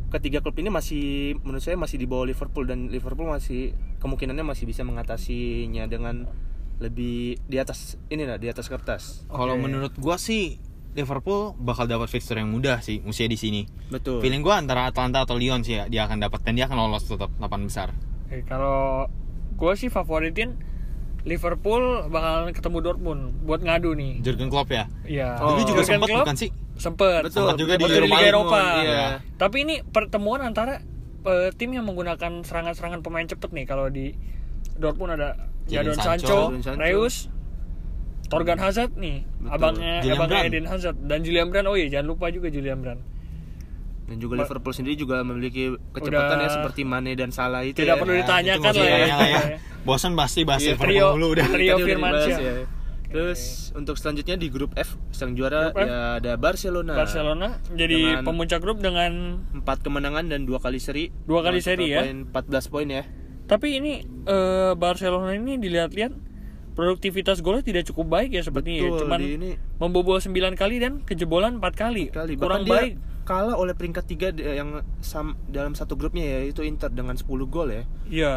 ketiga klub ini masih menurut saya masih di bawah Liverpool dan Liverpool masih kemungkinannya masih bisa mengatasinya dengan lebih di atas inilah di atas kertas. Kalau Oke. menurut gua sih Liverpool bakal dapat fixture yang mudah sih usia di sini. Betul. Feeling gua antara Atlanta atau Lyon sih ya, dia akan dapat dan dia akan lolos tetap 8 besar. Oke, kalau gue sih favoritin Liverpool bakal ketemu Dortmund buat ngadu nih. Jurgen Klopp ya. Iya. Dulu juga Jurgen sempat Klopp bukan sih? Sempet. Betul, Sempat juga di Waktu di Liga Eropa. Eropa. Iya. Tapi ini pertemuan antara eh, tim yang menggunakan serangan-serangan pemain cepet nih. Kalau di Dortmund ada Jadon Sancho, Sancho, Sancho. Reus, Torgan Hazard nih, Betul. abangnya Julian abangnya Brand. Eden Hazard dan Julian Brand. Oh iya, jangan lupa juga Julian Brand. Dan juga Liverpool sendiri juga memiliki kecepatan Udah- ya seperti Mane dan Salah itu Tidak ya. perlu Ya, ditanyakan usah lah ya. ya. Bosan pasti bahas Iya, Liverpool trio- dulu udah. trio Firmansyah. ya. Terus untuk selanjutnya di grup F sang juara Grup F. ya ada Barcelona. Barcelona menjadi Dengan- pemuncak grup dengan empat kemenangan dan dua kali seri. Dua kali Dengan seri ya. Poin 14 poin ya. Tapi ini eh, Barcelona ini dilihat-lihat produktivitas golnya tidak cukup baik ya sepertinya ya. Betul, Cuman di ini membobol 9 kali dan kejebolan 4 kali. kali Kurang Bahkan dia baik. Kalah oleh peringkat tiga di- yang sam, dalam satu grupnya ya itu Inter dengan 10 gol ya. Iya.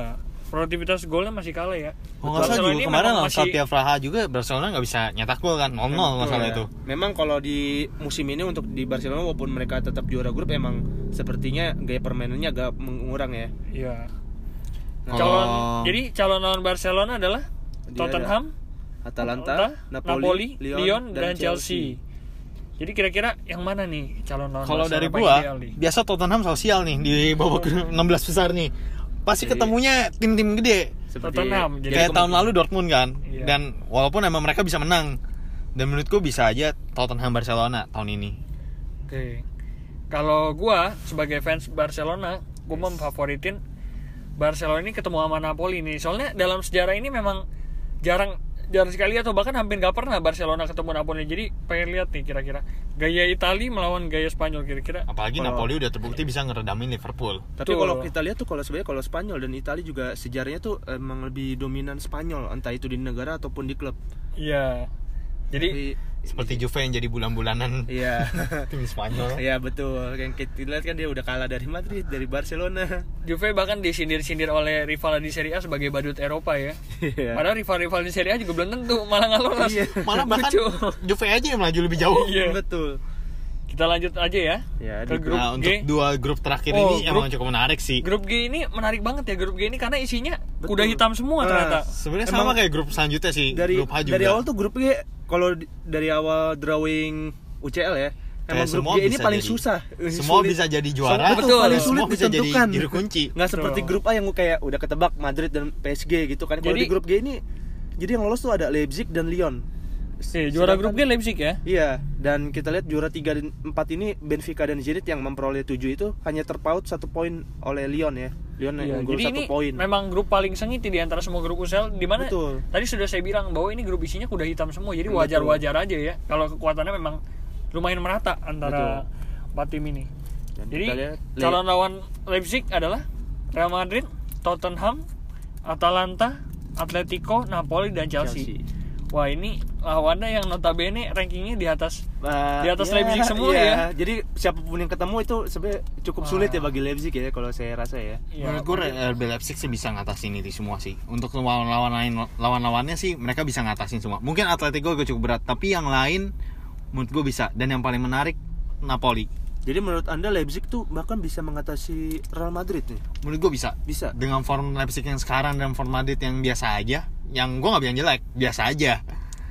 Produktivitas golnya masih kalah ya. Oh, nggak salah juga ini kemarin lawan masih- Praha juga Barcelona nggak bisa nyetak gol kan 0-0 masalah Ya. itu. Memang kalau di musim ini untuk di Barcelona walaupun mereka tetap juara grup emang sepertinya gaya permainannya agak mengurang ya. Iya. Kalau- Calon jadi calon lawan Barcelona adalah Tottenham, Atalanta, Napoli, Napoli, Lyon, dan, Chelsea. Jadi kira-kira yang mana nih calon lawan Kalau dari gua, biasa Tottenham sosial nih di babak 16 besar nih. Pasti Jadi- ketemunya tim-tim gede. Seperti- Tottenham, jadi Kayak tahun lalu Dortmund kan. Iya. Dan walaupun emang mereka bisa menang. Dan menurutku bisa aja Tottenham Barcelona tahun ini. Oke. Kalau gua sebagai fans Barcelona, gua memfavoritin Barcelona ini ketemu sama Napoli nih. Soalnya dalam sejarah ini memang jarang jarang sekali atau bahkan hampir nggak pernah Barcelona ketemu Napoli. Jadi pengen lihat nih kira-kira gaya Itali melawan gaya Spanyol kira-kira. Apalagi Kalau- Napoli udah terbukti bisa ngeredamin Liverpool. Tapi kalau kita lihat tuh kalau sebenarnya kalau Spanyol dan Italia juga sejarahnya tuh emang lebih dominan Spanyol entah itu di negara ataupun di klub. Iya. Jadi Tapi- Seperti Juve yang jadi bulan-bulanan Iya. tim Spanyol. Iya betul. Yang kita lihat kan dia udah kalah dari Madrid, dari Barcelona. Juve bahkan disindir-sindir oleh rival di Serie A sebagai badut Eropa ya. Iya. Padahal rival-rival di Serie A juga belum tentu malah nggak lolos. Iya. Malah bahkan Lucu. Juve aja yang melaju lebih jauh. Iya. Betul. Kita lanjut aja ya. Ya, ke grup Nah, untuk G. dua grup terakhir Oh, ini grup- emang cukup menarik sih. Grup G ini menarik banget ya grup G ini karena isinya Betul. kuda hitam semua Ah, ternyata. Sebenarnya Emang sama kayak grup selanjutnya sih, Dari grup H juga. dari awal tuh grupnya kalau dari awal drawing UCL ya, emang grup semua G ini paling jadi- susah. semua Sulit. bisa jadi juara. Betul, Betul. paling Semua sulit bisa jadi ditentukan. juru kunci. Nggak seperti grup A yang kayak udah ketebak Madrid dan PSG gitu kan. Kalau Jadi- di grup G ini jadi yang lolos tuh ada Leipzig dan Lyon. Eh, juara Sedangkan- grup G Leipzig ya. Iya, dan kita lihat juara 3 dan 4 ini Benfica dan Zenit yang memperoleh 7 itu hanya terpaut satu poin oleh Lyon ya. Lyon Iya, yang unggul jadi satu poin. memang grup paling sengit di antara semua grup UCL di mana tadi sudah saya bilang bahwa ini grup isinya kuda hitam semua jadi wajar-wajar aja ya kalau kekuatannya memang lumayan merata antara empat tim ini. Dan Jadi lihat calon lawan Leipzig adalah Real Madrid, Tottenham, Atalanta, Atletico, Napoli dan Chelsea. Chelsea. Wah ini lawannya yang notabene rankingnya di atas Nah, Di atas Leipzig semua ya. Jadi siapa pun yang ketemu itu sebenarnya cukup sulit ya bagi Leipzig ya kalau saya rasa ya. ya, Menurut gue RB Leipzig sih bisa ngatasin itu semua sih. Untuk lawan-lawan lain lawan-lawannya sih mereka bisa ngatasin semua. Mungkin Atletico agak cukup berat, tapi yang lain menurut gue bisa. Dan yang paling menarik Napoli. Jadi menurut Anda Leipzig tuh bahkan bisa mengatasi Real Madrid nih? Menurut gue bisa. Bisa. Dengan form Leipzig yang sekarang dan form Madrid yang biasa aja, yang gue nggak bilang jelek, biasa aja.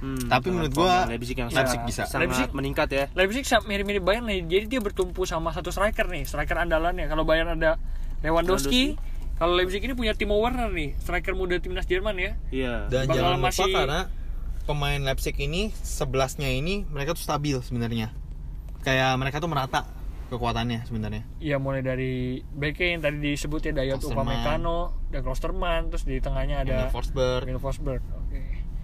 Hmm, Tapi menurut gua yang Leipzig yang Leipzig bisa. sangat Leipzig- meningkat ya. Leipzig mirip-mirip Bayern nih. Jadi dia bertumpu sama satu striker nih, striker andalannya. Kalau Bayern ada Lewandowski, kalau Leipzig ini punya Timo Werner nih, striker muda timnas Jerman ya. Iya. Dan Bakal jangan lupa masih- karena pemain Leipzig ini sebelasnya ini mereka tuh stabil sebenarnya. Kayak mereka tuh merata kekuatannya sebenarnya. Iya mulai dari BK yang tadi disebut ya Dayot. Upamecano, dan Klosterman, terus di tengahnya ada Forsberg. Forsberg. Oke.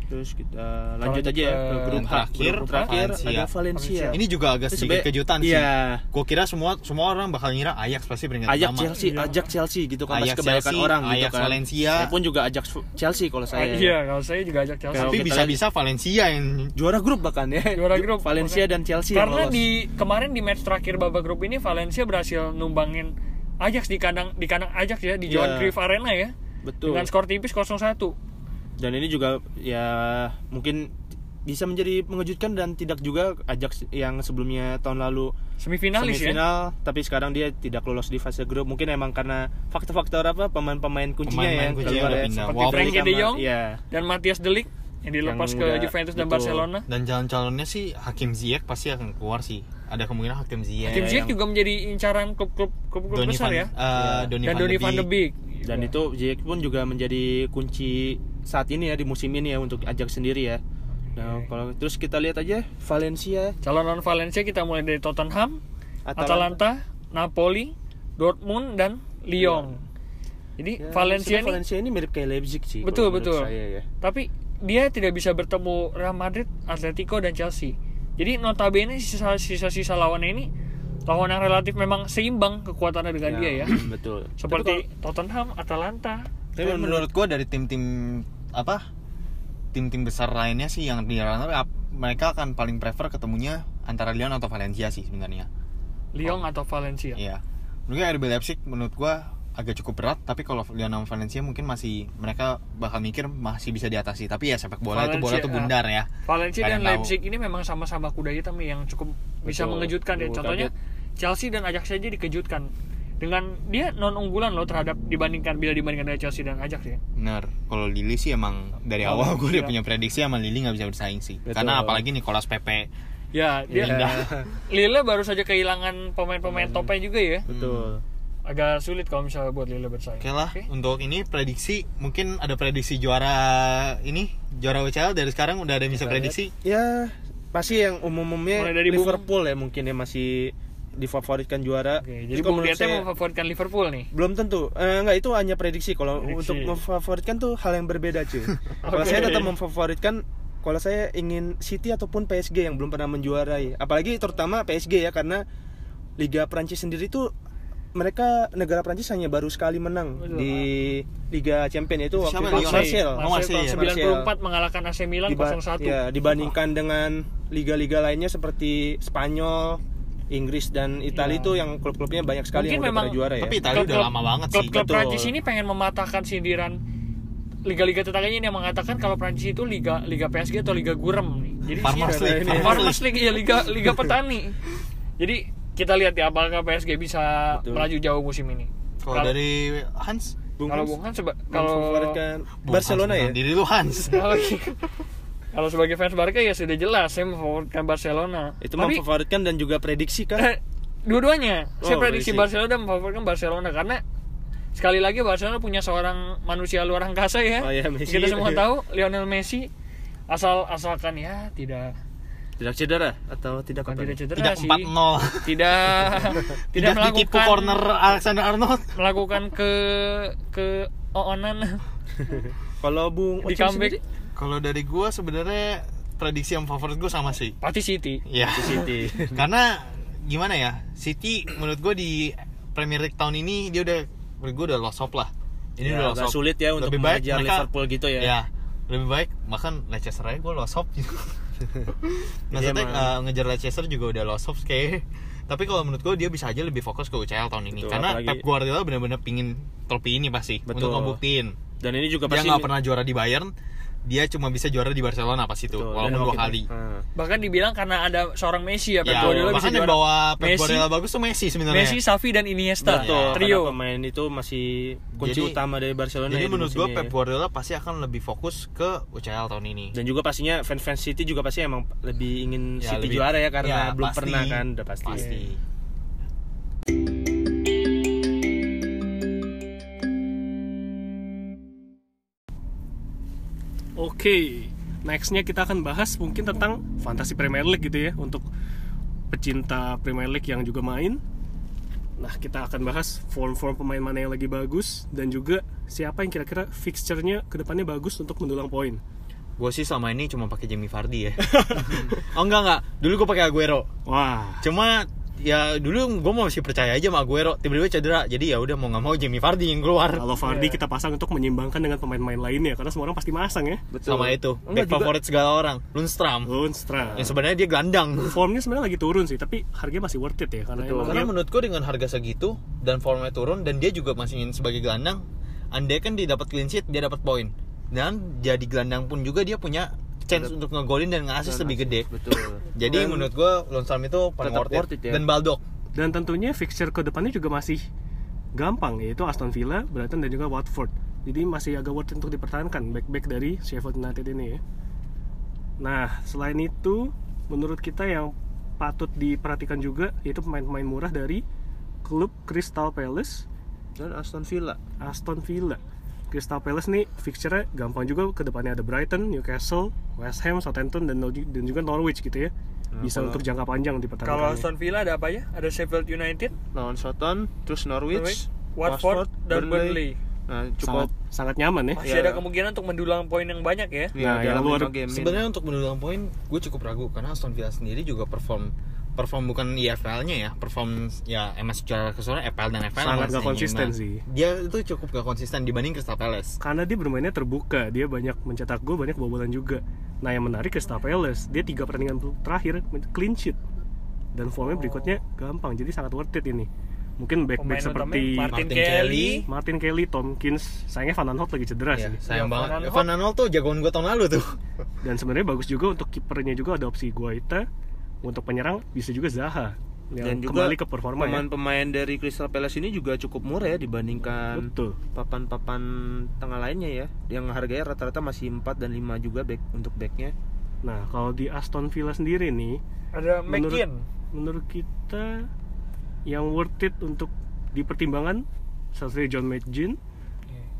Terus kita lanjut lanjut aja ya ke- ke grup terakhir, Grup terakhir Valencia. ada Valencia. Ini juga agak sedikit kejutan sih. Iya. Gue kira semua semua orang bakal ngira Ajax pasti peringkat pertama. Chelsea, Iya. ajak Chelsea gitu kan Ajax kebanyakan Chelsea, orang gitu Ajax kan. Valencia. Saya pun juga ajak Chelsea kalau saya. Iya, kalau saya juga ajak Chelsea. Tapi bisa-bisa Valencia yang Juara grup bahkan ya. Juara grup. Valencia dan Chelsea Karena di kemarin di match terakhir babak grup ini Valencia berhasil numbangin Ajax di kandang di kandang Ajax ya di Johan Iya. Cruyff Arena ya. betul. Dengan skor tipis 0-1. Dan ini juga ya mungkin bisa menjadi mengejutkan dan tidak juga Ajax yang sebelumnya tahun lalu Semifinalis ya. semifinal tapi sekarang dia tidak lolos di fase grup mungkin emang karena faktor-faktor apa pemain-pemain kuncinya Pemain-pemain yang kuncinya keluar udah ya. pindah. Seperti Walaupun Frankie de Jong Iya. dan Matthias De Ligt yang dilepas Yang ke udah- Juventus dan betul. Barcelona. dan calon-calonnya sih Hakim Ziyech pasti akan keluar sih. Ada kemungkinan Hakim Ziyech. Tim Ziyech yang- juga menjadi incaran klub-klub klub-klub Donny besar van, ya. eh, Donny dan van Donny van de Beek. Beek. Dan itu Ziyech pun juga menjadi kunci saat ini ya di musim ini ya untuk Ajax sendiri ya. Nah, kalau terus kita lihat aja Valencia, calon non Valencia kita mulai dari Tottenham, Atalanta. Atalanta, Napoli, Dortmund dan Lyon. Jadi Ya, Valencia ini Valencia ini mirip kayak Leipzig sih. Betul, kalau menurut betul. Saya ya. tapi dia tidak bisa bertemu Real Madrid, Atletico dan Chelsea. Jadi notabene sisa-sisa lawannya ini lawan yang relatif memang seimbang kekuatannya dengan dia ya. betul. Seperti Tottenham, Atalanta. Tapi menurut gua dari tim-tim apa? Tim-tim besar lainnya sih yang di runner up mereka akan paling prefer ketemunya antara Lyon atau Valencia sih sebenarnya. Lyon atau Valencia. Iya. Gua RB Leipzig menurut gua agak cukup berat tapi kalau Lyon sama Valencia mungkin masih mereka bakal mikir masih bisa diatasi tapi ya sepak bola itu bola Valencia, tuh bundar ya Valencia Kalian dan tahu. Leipzig ini memang sama-sama kuda hitam yang cukup bisa Betul. mengejutkan ya. Contohnya Chelsea dan Ajax saja dikejutkan dengan dia non unggulan loh terhadap dibandingkan bila dibandingkan dengan Chelsea dan Ajax ya. bener kalau Lili sih emang dari Oh, awal gue udah iya. punya prediksi sama Lili nggak bisa bersaing sih Betul. karena apalagi Nicolas Pepe Ya, dia Indah. Lille baru saja kehilangan pemain-pemain topnya juga ya. Betul. Agak sulit kalau misalnya buat Lille bersaing. Oke lah, Oke. untuk ini prediksi mungkin ada prediksi juara ini juara UCL dari sekarang udah ada yang bisa Kita prediksi. Ya, pasti yang umum-umumnya Mulai dari Liverpool ya mungkin ya masih difavoritkan juara. Oke, jadi kalau saya- memfavoritkan Liverpool nih. belum tentu. Eh, enggak itu hanya prediksi. Kalau Prediksi. untuk memfavoritkan tuh hal yang berbeda cuy. Kalau Oke. saya tetap memfavoritkan kalau saya ingin City ataupun PSG yang belum pernah menjuarai. Apalagi terutama PSG ya karena Liga Prancis sendiri tuh mereka negara Prancis hanya baru sekali menang Betul. di Liga Champion itu waktu Siapa itu Lyon? Marseille. Oh, Marseille, Marseille ya. tahun 94 mengalahkan AC Milan Diba- 0-1. ya, dibandingkan dengan liga-liga lainnya seperti Spanyol, Inggris dan Italia Ya. itu yang klub-klubnya banyak sekali Mungkin yang memang- juara ya. Tapi Italia udah lama banget sih. Klub-klub. Prancis ini pengen mematahkan sindiran liga-liga tetangganya ini yang mengatakan kalau Prancis itu liga liga PSG atau liga gurem nih. Jadi Farmers League, Farmers, Farmers League ya liga liga petani. Jadi kita lihat ya apakah PSG bisa Betul. melaju jauh musim ini. Kalau dari Hans, Bung kalau Hans Bung Hans kalau Barcelona Hans, ya. Diri lu Hans. kalau sebagai fans Barca ya sudah jelas saya memfavoritkan Barcelona. Itu Tapi memfavoritkan dan juga prediksi kan. eh, dua-duanya saya Oh, prediksi prediksi. Barcelona dan memfavoritkan Barcelona karena sekali lagi Barcelona punya seorang manusia luar angkasa ya. Oh, iya, Messi. Kita semua tahu Lionel Messi asal asalkan ya tidak Tidak cedera atau tidak bukan apa tidak cedera Tidak sih. 4-0. Tidak tidak melakukan corner Alexander Arnold. melakukan ke ke oonan Kalau Bung di comeback sendiri? Kalau dari gua sebenarnya prediksi yang favorit gue sama sih. pasti City. Ya. City. Karena gimana ya? City menurut gue di Premier League tahun ini dia udah menurut gue udah lost hope lah. Ini Ya, udah lost hope. sulit ya untuk Lebih baik mengejar mereka- Liverpool gitu ya. Ya, lebih baik bahkan Leicester aja gue lost hope gitu. Maksudnya eh, ngejar Leicester juga udah lost hope kayak. Tapi kalau menurut gue dia bisa aja lebih fokus ke UCL tahun ini Betul, karena apalagi- Pep Guardiola benar-benar pingin trofi ini pasti Betul. untuk ngebuktiin. Dan ini juga Dia pasti nggak pernah juara di Bayern, dia cuma bisa juara di Barcelona pas itu, Betul, walaupun dua kali. Ah. Bahkan dibilang karena ada seorang Messi ya Pep Ya, Guardiola bisa bahkan yang juara. bawa Pep Messi, Guardiola bagus tuh Messi sebenarnya. Messi, Xavi dan Iniesta. Betul, Trio. karena pemain itu masih kunci Jadi- utama dari Barcelona Jadi ya menurut ini Pep ya. Guardiola pasti akan lebih fokus ke UCL tahun ini. dan juga pastinya fans-fans City juga pasti emang lebih ingin Ya, City lebih- juara ya karena ya, belum pasti. pernah kan udah pasti. Pasti. Oke, nextnya kita akan bahas mungkin tentang fantasi Premier League gitu ya untuk pecinta Premier League yang juga main. Nah, kita akan bahas form-form pemain mana yang lagi bagus dan juga siapa yang kira-kira fixture-nya ke depannya bagus untuk mendulang poin. Gue sih selama ini cuma pakai Jamie Vardy ya. oh enggak enggak, dulu gue pakai Aguero. Wah, Cuma ya dulu gue masih percaya aja sama Aguero. Tiba-tiba cedera, jadi ya udah mau nggak mau Jamie Vardy yang keluar. kalau Vardy kita pasang untuk menyimbangkan dengan pemain-pemain lainnya karena semua orang pasti masang ya. Betul. Sama itu, Enggak back juga- favorit segala orang, Lundstram. Lundstram. Yang sebenarnya dia gelandang. Formnya sebenarnya lagi turun sih, tapi harganya masih worth it ya karena Betul. emang Karena dia- menurutku dengan harga segitu dan formnya turun dan dia juga masih ingin sebagai gelandang, andai kan dia dapat clean sheet, dia dapat poin. Dan jadi gelandang pun juga dia punya chance untuk ngegolin dan nge-assist lebih gede. Betul. Jadi Dan menurut gua Lundstram itu paling worth it. worth it ya. Dan Baldock. Dan tentunya fixture ke depannya juga masih gampang yaitu Aston Villa, Brighton dan juga Watford. Jadi masih agak worth it untuk dipertahankan back-back dari Sheffield United ini ya. Nah, selain itu menurut kita yang patut diperhatikan juga yaitu pemain-pemain murah dari klub Crystal Palace, dan Aston Villa. Aston Villa. Crystal Palace nih fixture gampang juga ke depannya ada Brighton, Newcastle, West Ham, Southampton dan dan juga Norwich gitu ya. Bisa kalau- untuk jangka panjang Kalau dipertahankan. Aston Villa ada apa ya? Ada Sheffield United, Lawan Soton, terus Norwich, Norwich, Watford, dan Burnley. Nah, sangat cukup sangat nyaman ya. Masih Ya. ada kemungkinan untuk mendulang poin yang banyak ya. Nah, ya, yang dalam luar-. Sebenarnya untuk mendulang poin, gue cukup ragu karena Aston Villa sendiri juga perform perform bukan IFL-nya ya, perform ya emang secara keseluruhan FPL dan FPL Sangat gak konsisten sih. Dia itu cukup gak konsisten dibanding Crystal Palace. Karena dia bermainnya terbuka, dia banyak mencetak gol, banyak kebobolan juga. Nah yang menarik Crystal Palace, dia tiga pertandingan terakhir clean sheet dan formnya berikutnya gampang, jadi sangat worth it ini. Mungkin back-back Pemain seperti Martin, Martin Kelly, Kelly. Martin Kelly, Tompkins, sayangnya Van Aanholt lagi cedera Ya, sih. sayang Ya, banget. Van Aanholt. Van Aanholt tuh jagoan gue tahun lalu tuh. Dan sebenarnya bagus juga untuk kipernya juga ada opsi Guaita. Untuk penyerang bisa juga Zaha. Yang dan juga kembali ke performa ya. pemain-pemain dari Crystal Palace ini juga cukup murah ya dibandingkan papan-papan tengah lainnya ya yang harganya rata-rata masih 4 dan 5 juga back untuk backnya Nah kalau di Aston Villa sendiri nih, ada Menurut- McKean. menurut kita yang worth it untuk dipertimbangkan salah satunya John McGinn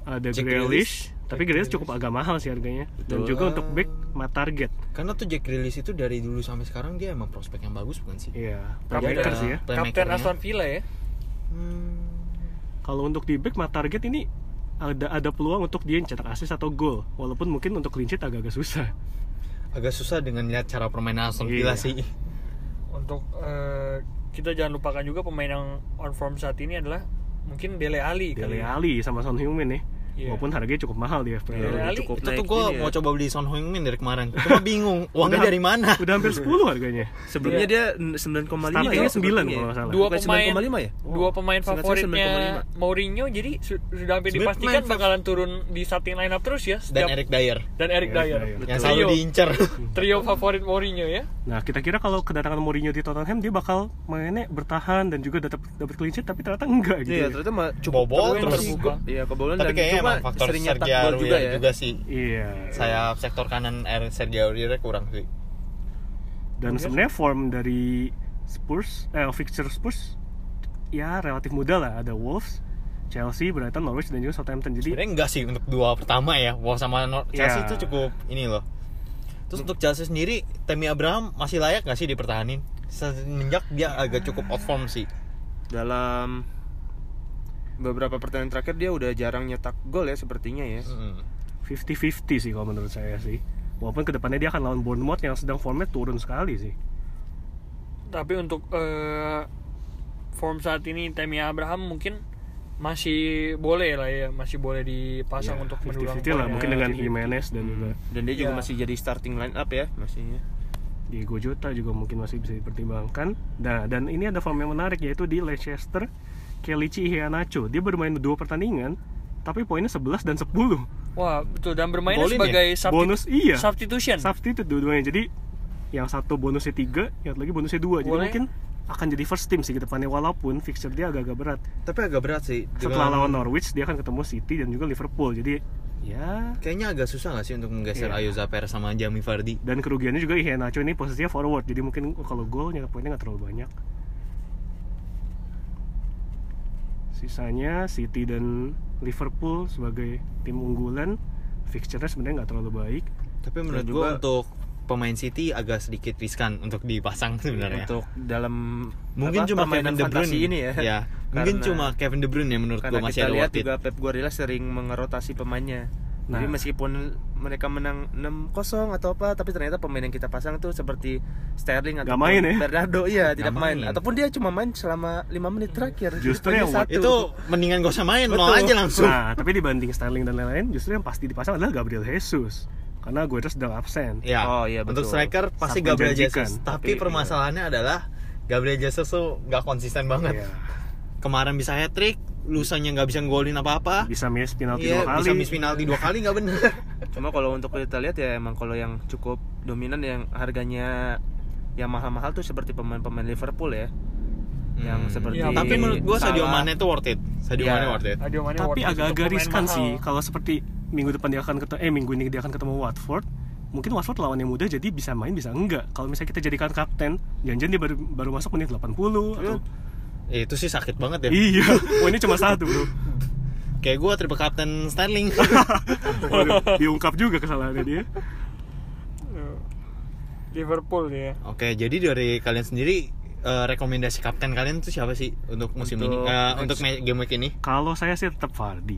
ada Jack Grealish tapi Jack Grealish cukup agak mahal sih harganya dan Betul. juga untuk back Matt Target Karena tuh Jack Grealish itu dari dulu sampai sekarang dia emang prospek yang bagus bukan sih? iya Kapten, playmaker sih ya Kapten. Aston Villa ya. Hmm. kalau untuk di back Matt Target ini ada ada peluang untuk dia cetak assist atau gol walaupun mungkin untuk clean sheet agak-agak susah Agak susah dengan lihat cara permainan Aston Villa Iya. sih. Untuk eh, kita jangan lupakan juga pemain yang on form saat ini adalah mungkin Dele Ali kali Dele ya. Ali sama Son Heung-min ya Iya. walaupun harganya cukup mahal di FPL Udah Ali cukup Itu naik tuh gue ya. mau coba beli Son Heung-min dari kemarin. Cuma bingung uangnya Udah- dari mana. udah hampir 10 harganya sebelumnya Iya. dia 9,5 Startingnya ya 9 sepertinya kalau salah Dua pemain 9,5 ya dua pemain favoritnya 9,5. Mourinho jadi su- sudah hampir dipastikan bakalan turun di starting lineup terus ya Dan Eric Dyer dan Eric Dyer. Yang selalu diincar. trio favorit Mourinho ya. Nah, kita kira kalau kedatangan Mourinho di Tottenham dia bakal mainnya bertahan dan juga dapat dapat clean sheet tapi ternyata enggak gitu. Iya, ya. ternyata mah cukup Bobol terus go- Iya, kebobolan Tapi dan kayaknya cuma emang faktor sering nyetak Sergio gol juga ya. juga sih. Iya. Sayap sektor kanan er, Sergio Aurier kurang sih. Dan sebenarnya form dari Spurs, eh fixture Spurs ya relatif mudah lah. Ada Wolves, Chelsea, Brighton, Norwich dan juga Southampton. Jadi Sebenarnya enggak sih untuk dua pertama ya. Wow sama Nor- Chelsea Iya. itu cukup ini loh. Terus untuk Chelsea sendiri, Tammy Abraham masih layak nggak sih dipertahanin? Semenjak dia agak cukup out form sih. dalam beberapa pertandingan terakhir dia udah jarang nyetak gol ya sepertinya ya Mm. 50-50 sih kalau menurut saya sih. Walaupun ke depannya dia akan lawan Bournemouth yang sedang formnya turun sekali sih. Tapi untuk eh, form saat ini Tammy Abraham mungkin masih boleh lah ya, masih boleh dipasang Ya, untuk mendulang 50-50 lah mungkin Ya, dengan 50-50. Jimenez dan juga dan dia juga Ya. masih jadi starting line up ya masih ya. Diego Jota juga mungkin masih bisa dipertimbangkan. Nah, dan ini ada form yang menarik yaitu di Leicester Kelechi Iheanacho. Dia bermain dua pertandingan tapi poinnya 11 dan 10. Wah, betul dan bermainnya Golin ya? sebagai substi- Bonus iya. substitution. Substitute dua-duanya. Jadi yang satu bonusnya 3, yang satu lagi bonusnya 2. Jadi Boleh. mungkin akan jadi first team sih ke depannya walaupun fixture dia agak-agak berat. Tapi agak berat sih. Setelah Dengan- lawan Norwich dia akan ketemu City dan juga Liverpool. Jadi ya Kayaknya agak susah gak sih untuk menggeser Iya. Ayo Zaper sama Jamie Vardy? dan kerugiannya juga Iheanacho ini posisinya forward. Jadi mungkin kalau gol nyetak poinnya nggak terlalu banyak. Sisanya City dan Liverpool sebagai tim unggulan fixture-nya sebenarnya nggak terlalu baik. Tapi menurut Dan gua juga- untuk pemain City agak sedikit riskan untuk dipasang sebenarnya. untuk dalam Mungkin apa, cuma Kevin De Bruyne ini ya mungkin Karena- cuma Kevin De Bruyne yang menurut gua masih kita ada lihat juga Pep Guardiola sering mengerotasi pemainnya jadi Nah. meskipun mereka menang 6-0 atau apa tapi ternyata pemain yang kita pasang tuh seperti Sterling atau main ya? Bernardo iya tidak Nggak main. main. ataupun dia cuma main selama 5 menit terakhir Justru yang satu. Itu mendingan gak usah main, nol Betul. aja langsung. Nah, tapi dibanding Sterling dan lain-lain, justru yang pasti dipasang adalah Gabriel Jesus. Karena Guedes sedang absen. Ya, Oh, iya, untuk betul. striker pasti Sangat Gabriel. Jesus. Tapi Tapi, iya. permasalahannya adalah Gabriel Jesus tuh gak konsisten banget. Iya. Kemarin bisa hat trick, lusanya nggak bisa ngolin apa-apa. Bisa miss penalti Iya, dua kali. bisa miss penalti dua kali nggak bener. cuma kalau untuk kita lihat ya emang kalau yang cukup dominan yang harganya yang mahal-mahal tuh seperti pemain-pemain Liverpool ya yang Hmm. seperti Ya, Tapi menurut gua Sadio. Mane itu worth it. Sadio Iya. Mane worth it. Sadio Mane Tapi agak-agak riskan mahal. sih kalau seperti minggu depan dia akan ketemu eh minggu ini dia akan ketemu Watford. Mungkin Watford lawan yang muda jadi bisa main bisa enggak. Kalau misalnya kita jadikan kapten, jangan dia baru baru masuk menit 80 atau Eh, itu sih sakit banget ya. Iya, oh ini cuma satu bro Kayak gua triple captain Sterling. Waduh, Diungkap juga kesalahannya dia Liverpool ya. Oke, jadi dari kalian sendiri eh, rekomendasi kapten kalian tuh siapa sih untuk musim ini? Untuk Eh, next- untuk game week ini? Kalau saya sih tetap Vardy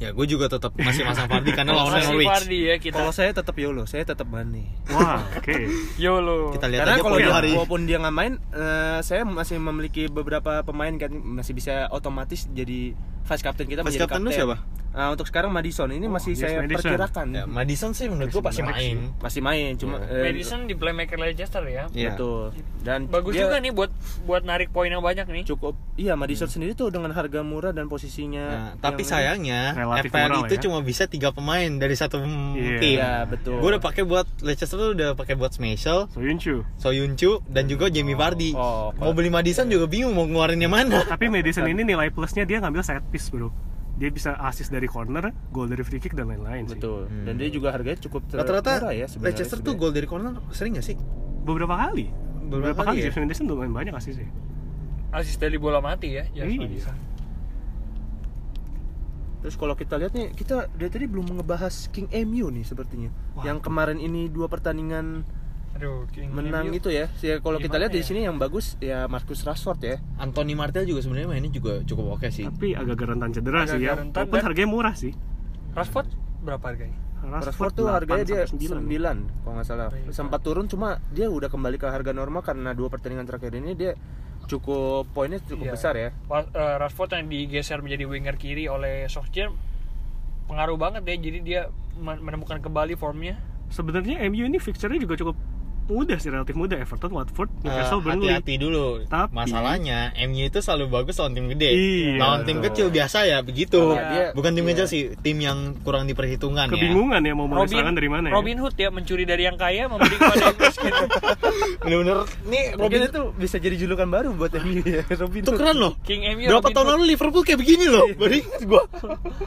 Ya, gue juga tetap masih masang Vardy karena lawannya Norwich. Vardy ya kita. kalau saya tetap Yolo saya tetap Mane Wah, oke Yolo. Kita lihat karena aja kalau hari. walaupun dia nggak main eh, saya masih memiliki beberapa pemain kan masih bisa otomatis jadi vice captain kita Vice menjadi captain lu kapten. siapa? Nah, untuk sekarang Madison ini masih yes, saya Maddison. perkirakan Ya, Madison sih menurut gue pasti main. masih main cuma Ya. eh, Madison di playmaker Leicester ya. Iya. betul dan Bagus dia juga nih buat buat narik poin yang banyak nih. cukup iya Madison sendiri tuh dengan harga murah dan posisinya Nah, tapi yang- sayangnya FPL itu ya. cuma bisa tiga pemain dari satu Iya. tim. Iya, betul. Gue udah pakai buat Leicester tuh udah pakai buat Smashel, Soyuncu Soyuncu dan juga Jamie Vardy. Oh, mau beli Madison juga bingung mau ngeluarinnya mana. Tapi Madison ini nilai plusnya dia ngambil set piece bro Dia bisa assist dari corner, gol dari free kick dan lain-lain sih betul Hmm. dan dia juga harganya cukup ter- Rata-rata murah ya sebenarnya Leicester tuh gol dari corner sering gak sih? Beberapa kali Beberapa Beberapa, kali kali, ya? James Madison lumayan banyak assist ya Asis dari bola mati ya. James Iya. Madison. Terus kalau kita lihat nih, kita dari tadi belum ngebahas King MU nih sepertinya. Wah. Yang kemarin ini dua pertandingan Aduh, King menang MU. itu ya. Ya kalau kita lihat di ya? sini yang bagus ya Marcus Rashford ya. Anthony Martial juga sebenarnya mainnya juga cukup oke sih. Tapi agak rentan cedera Agak sih ya Walaupun dan- harganya murah sih Rashford berapa harganya? Rashford tuh 8 harganya dia sampai 9, 9. kalau nggak salah. Baik. Sempat turun cuma dia udah kembali ke harga normal karena dua pertandingan terakhir ini dia cukup poinnya cukup Iya. besar ya. Eh, Rashford yang digeser menjadi winger kiri oleh Solskjaer pengaruh banget ya. Jadi dia men- menemukan kembali formnya. Sebenarnya MU ini fixture-nya juga cukup mudah sih relatif mudah Everton, Watford, Eh, Newcastle, Burnley hati-hati dulu. Tapi- Masalahnya MU itu selalu bagus lawan tim gede. Iya, lawan tim betul. kecil biasa ya begitu. Dia- Bukan tim iya. kecil sih, tim yang kurang diperhitungkan ya. Kebingungan ya mau mulai serangan dari mana ya Robin Hood ya mencuri dari yang kaya memberi kepada yang miskin. Bener-bener nih Robin itu bisa jadi julukan baru buat MU ya. Robin itu keren loh. King MU Berapa Robin tahun Hood. lalu Liverpool kayak begini loh. Berarti gua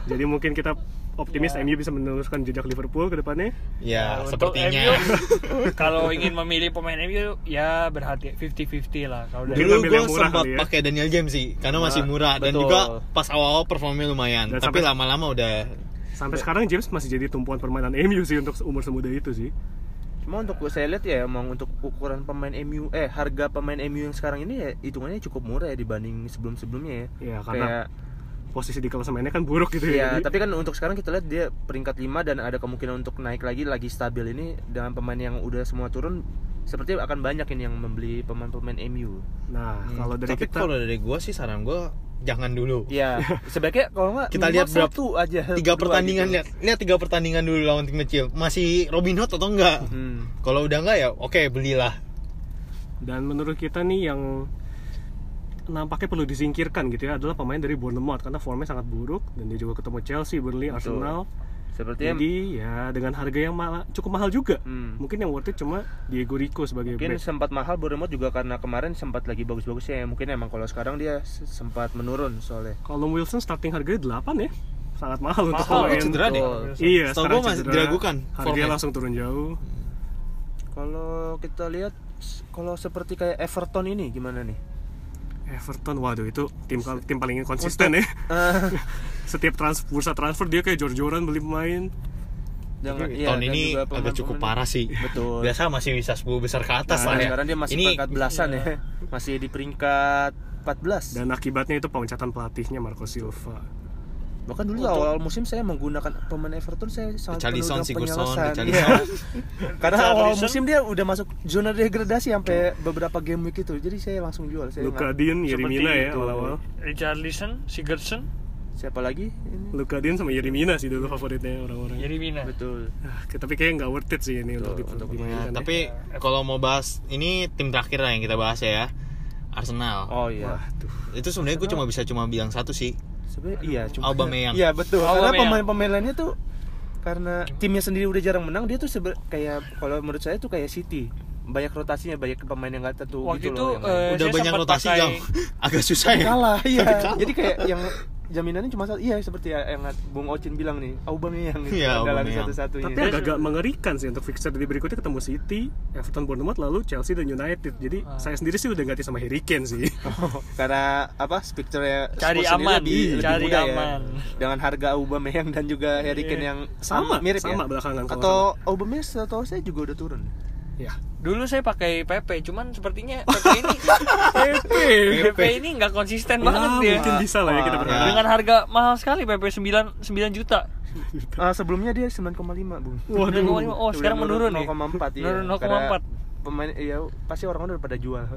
Jadi mungkin kita optimis Ya. MU bisa meneruskan jejak Liverpool ke depannya. Ya, Nah, untuk sepertinya. MU, kalau ingin memilih pemain MU ya berhati 50-50 lah kalau dari Dulu gue yang murah sempat ya. pakai Daniel James sih, karena masih Nah, murah dan betul. juga pas awal-awal performanya lumayan. Dan Tapi lama-lama udah Sampai sekarang James masih jadi tumpuan permainan MU sih untuk umur semuda itu sih. Cuma untuk saya lihat ya emang untuk ukuran pemain MU eh harga pemain MU yang sekarang ini ya hitungannya cukup murah ya dibanding sebelum-sebelumnya ya. Ya, karena Kayak posisi di klasemennya kan buruk gitu ya, ya. Jadi- tapi kan untuk sekarang kita lihat dia peringkat 5 dan ada kemungkinan untuk naik lagi lagi stabil ini dengan pemain yang udah semua turun seperti akan banyak ini yang membeli pemain-pemain MU. Nah, kalau dari Tapi kita kalau dari gue sih saran gue jangan dulu. Ya, sebaiknya kalau nggak Kita lihat berapa satu aja. tiga pertandingan gitu. lihat lihat tiga pertandingan dulu lawan tim kecil. Masih Robin Hood atau enggak? Hmm. Kalau udah enggak ya oke belilah. dan menurut kita nih yang nampaknya perlu disingkirkan gitu ya adalah pemain dari Bournemouth karena formnya sangat buruk dan dia juga ketemu Chelsea, Burnley, Betul. Arsenal. Sepertinya Jadi ya dengan harga yang malah, cukup mahal juga. Hmm. Mungkin yang worth it cuma Diego Rico sebagai mungkin back. sempat mahal Bournemouth juga karena kemarin sempat lagi bagus-bagusnya ya. Mungkin emang kalau sekarang dia sempat menurun soalnya. Kalau Wilson starting harganya 8 ya. Sangat mahal, untuk Mahal, pemain. cedera deh. Betul. Iya, Setahu sekarang gua masih cedera. diragukan Harganya langsung turun jauh. Kalau kita lihat kalau seperti kayak Everton ini gimana nih? Everton, waduh itu tim tim paling konsisten ya. Eh, Setiap trans, bursa transfer dia kayak jor-joran beli pemain. Tahun iya, dan ini juga agak cukup parah sih. Betul. Biasa masih bisa 10 besar ke atas Nah, lah ya. sekarang dia masih ini peringkat belasan ya. Masih di peringkat 14. Dan akibatnya itu pemecatan pelatihnya Marco Silva. Bahkan dulu awal musim saya menggunakan pemain Everton saya sangat penuh Richarlison, dengan. Richarlison. Iya. Karena awal musim dia udah masuk zona degradasi sampai beberapa game week itu. Jadi saya langsung jual. Saya Luka Dean, Yerimina ya itu. awal-awal. Richarlison, Sigurdsson, Siapa lagi? Ini. Luka Dean sama Yerimina sih dulu favoritnya orang-orang. Yerimina. Betul. Ah, tapi kayaknya nggak worth it sih ini untuk, Betul, di- untuk dimainkan Nah, ya. tapi kalau mau bahas ini tim terakhir lah yang kita bahas ya. Arsenal. Oh iya. Waduh. Itu sebenarnya gue cuma bisa cuma bilang satu sih. Sebenarnya iya cuma Aubameyang. Iya betul. Karena Aubameyang. pemain-pemain lainnya tuh karena timnya sendiri udah jarang menang, dia tuh sebe- kayak kalau menurut saya tuh kayak City. Banyak rotasinya, banyak pemain yang nggak tentu Waktu gitu itu loh. eh, Udah saya banyak rotasi pakai- yang agak susah ya. kalah iya kalah. jadi kayak yang jaminannya cuma satu iya seperti yang Bung Ocin bilang nih Aubameyang itu Iya, andalan Aubameyang. satu-satunya Tapi agak-agak mengerikan sih untuk fixture di berikutnya ketemu City, Everton, Bournemouth, lalu Chelsea dan United. Jadi Ah. saya sendiri sih udah ganti sama Harry Kane sih. karena apa speakernya Cari Spurs sendiri aman, lebih, lebih cari mudah aman. ya dengan harga Aubameyang dan juga Harry Kane yang Sama, mirip sama ya belakangan atau Aubameyang setahu saya juga udah turun ya. Dulu saya pakai PP, cuman sepertinya PP ini PP. PP ini nggak konsisten Ya, banget dia. mungkin bisa lah ya kita Wah. berharap. Dengan harga mahal sekali PP 9 9 juta. Ah, sebelumnya dia 9,5 bung Waduh. 9,5. Oh, sekarang menurun nih. 0,4 iya Menurun 0,4. Karena pemain iya pasti orang udah pada jual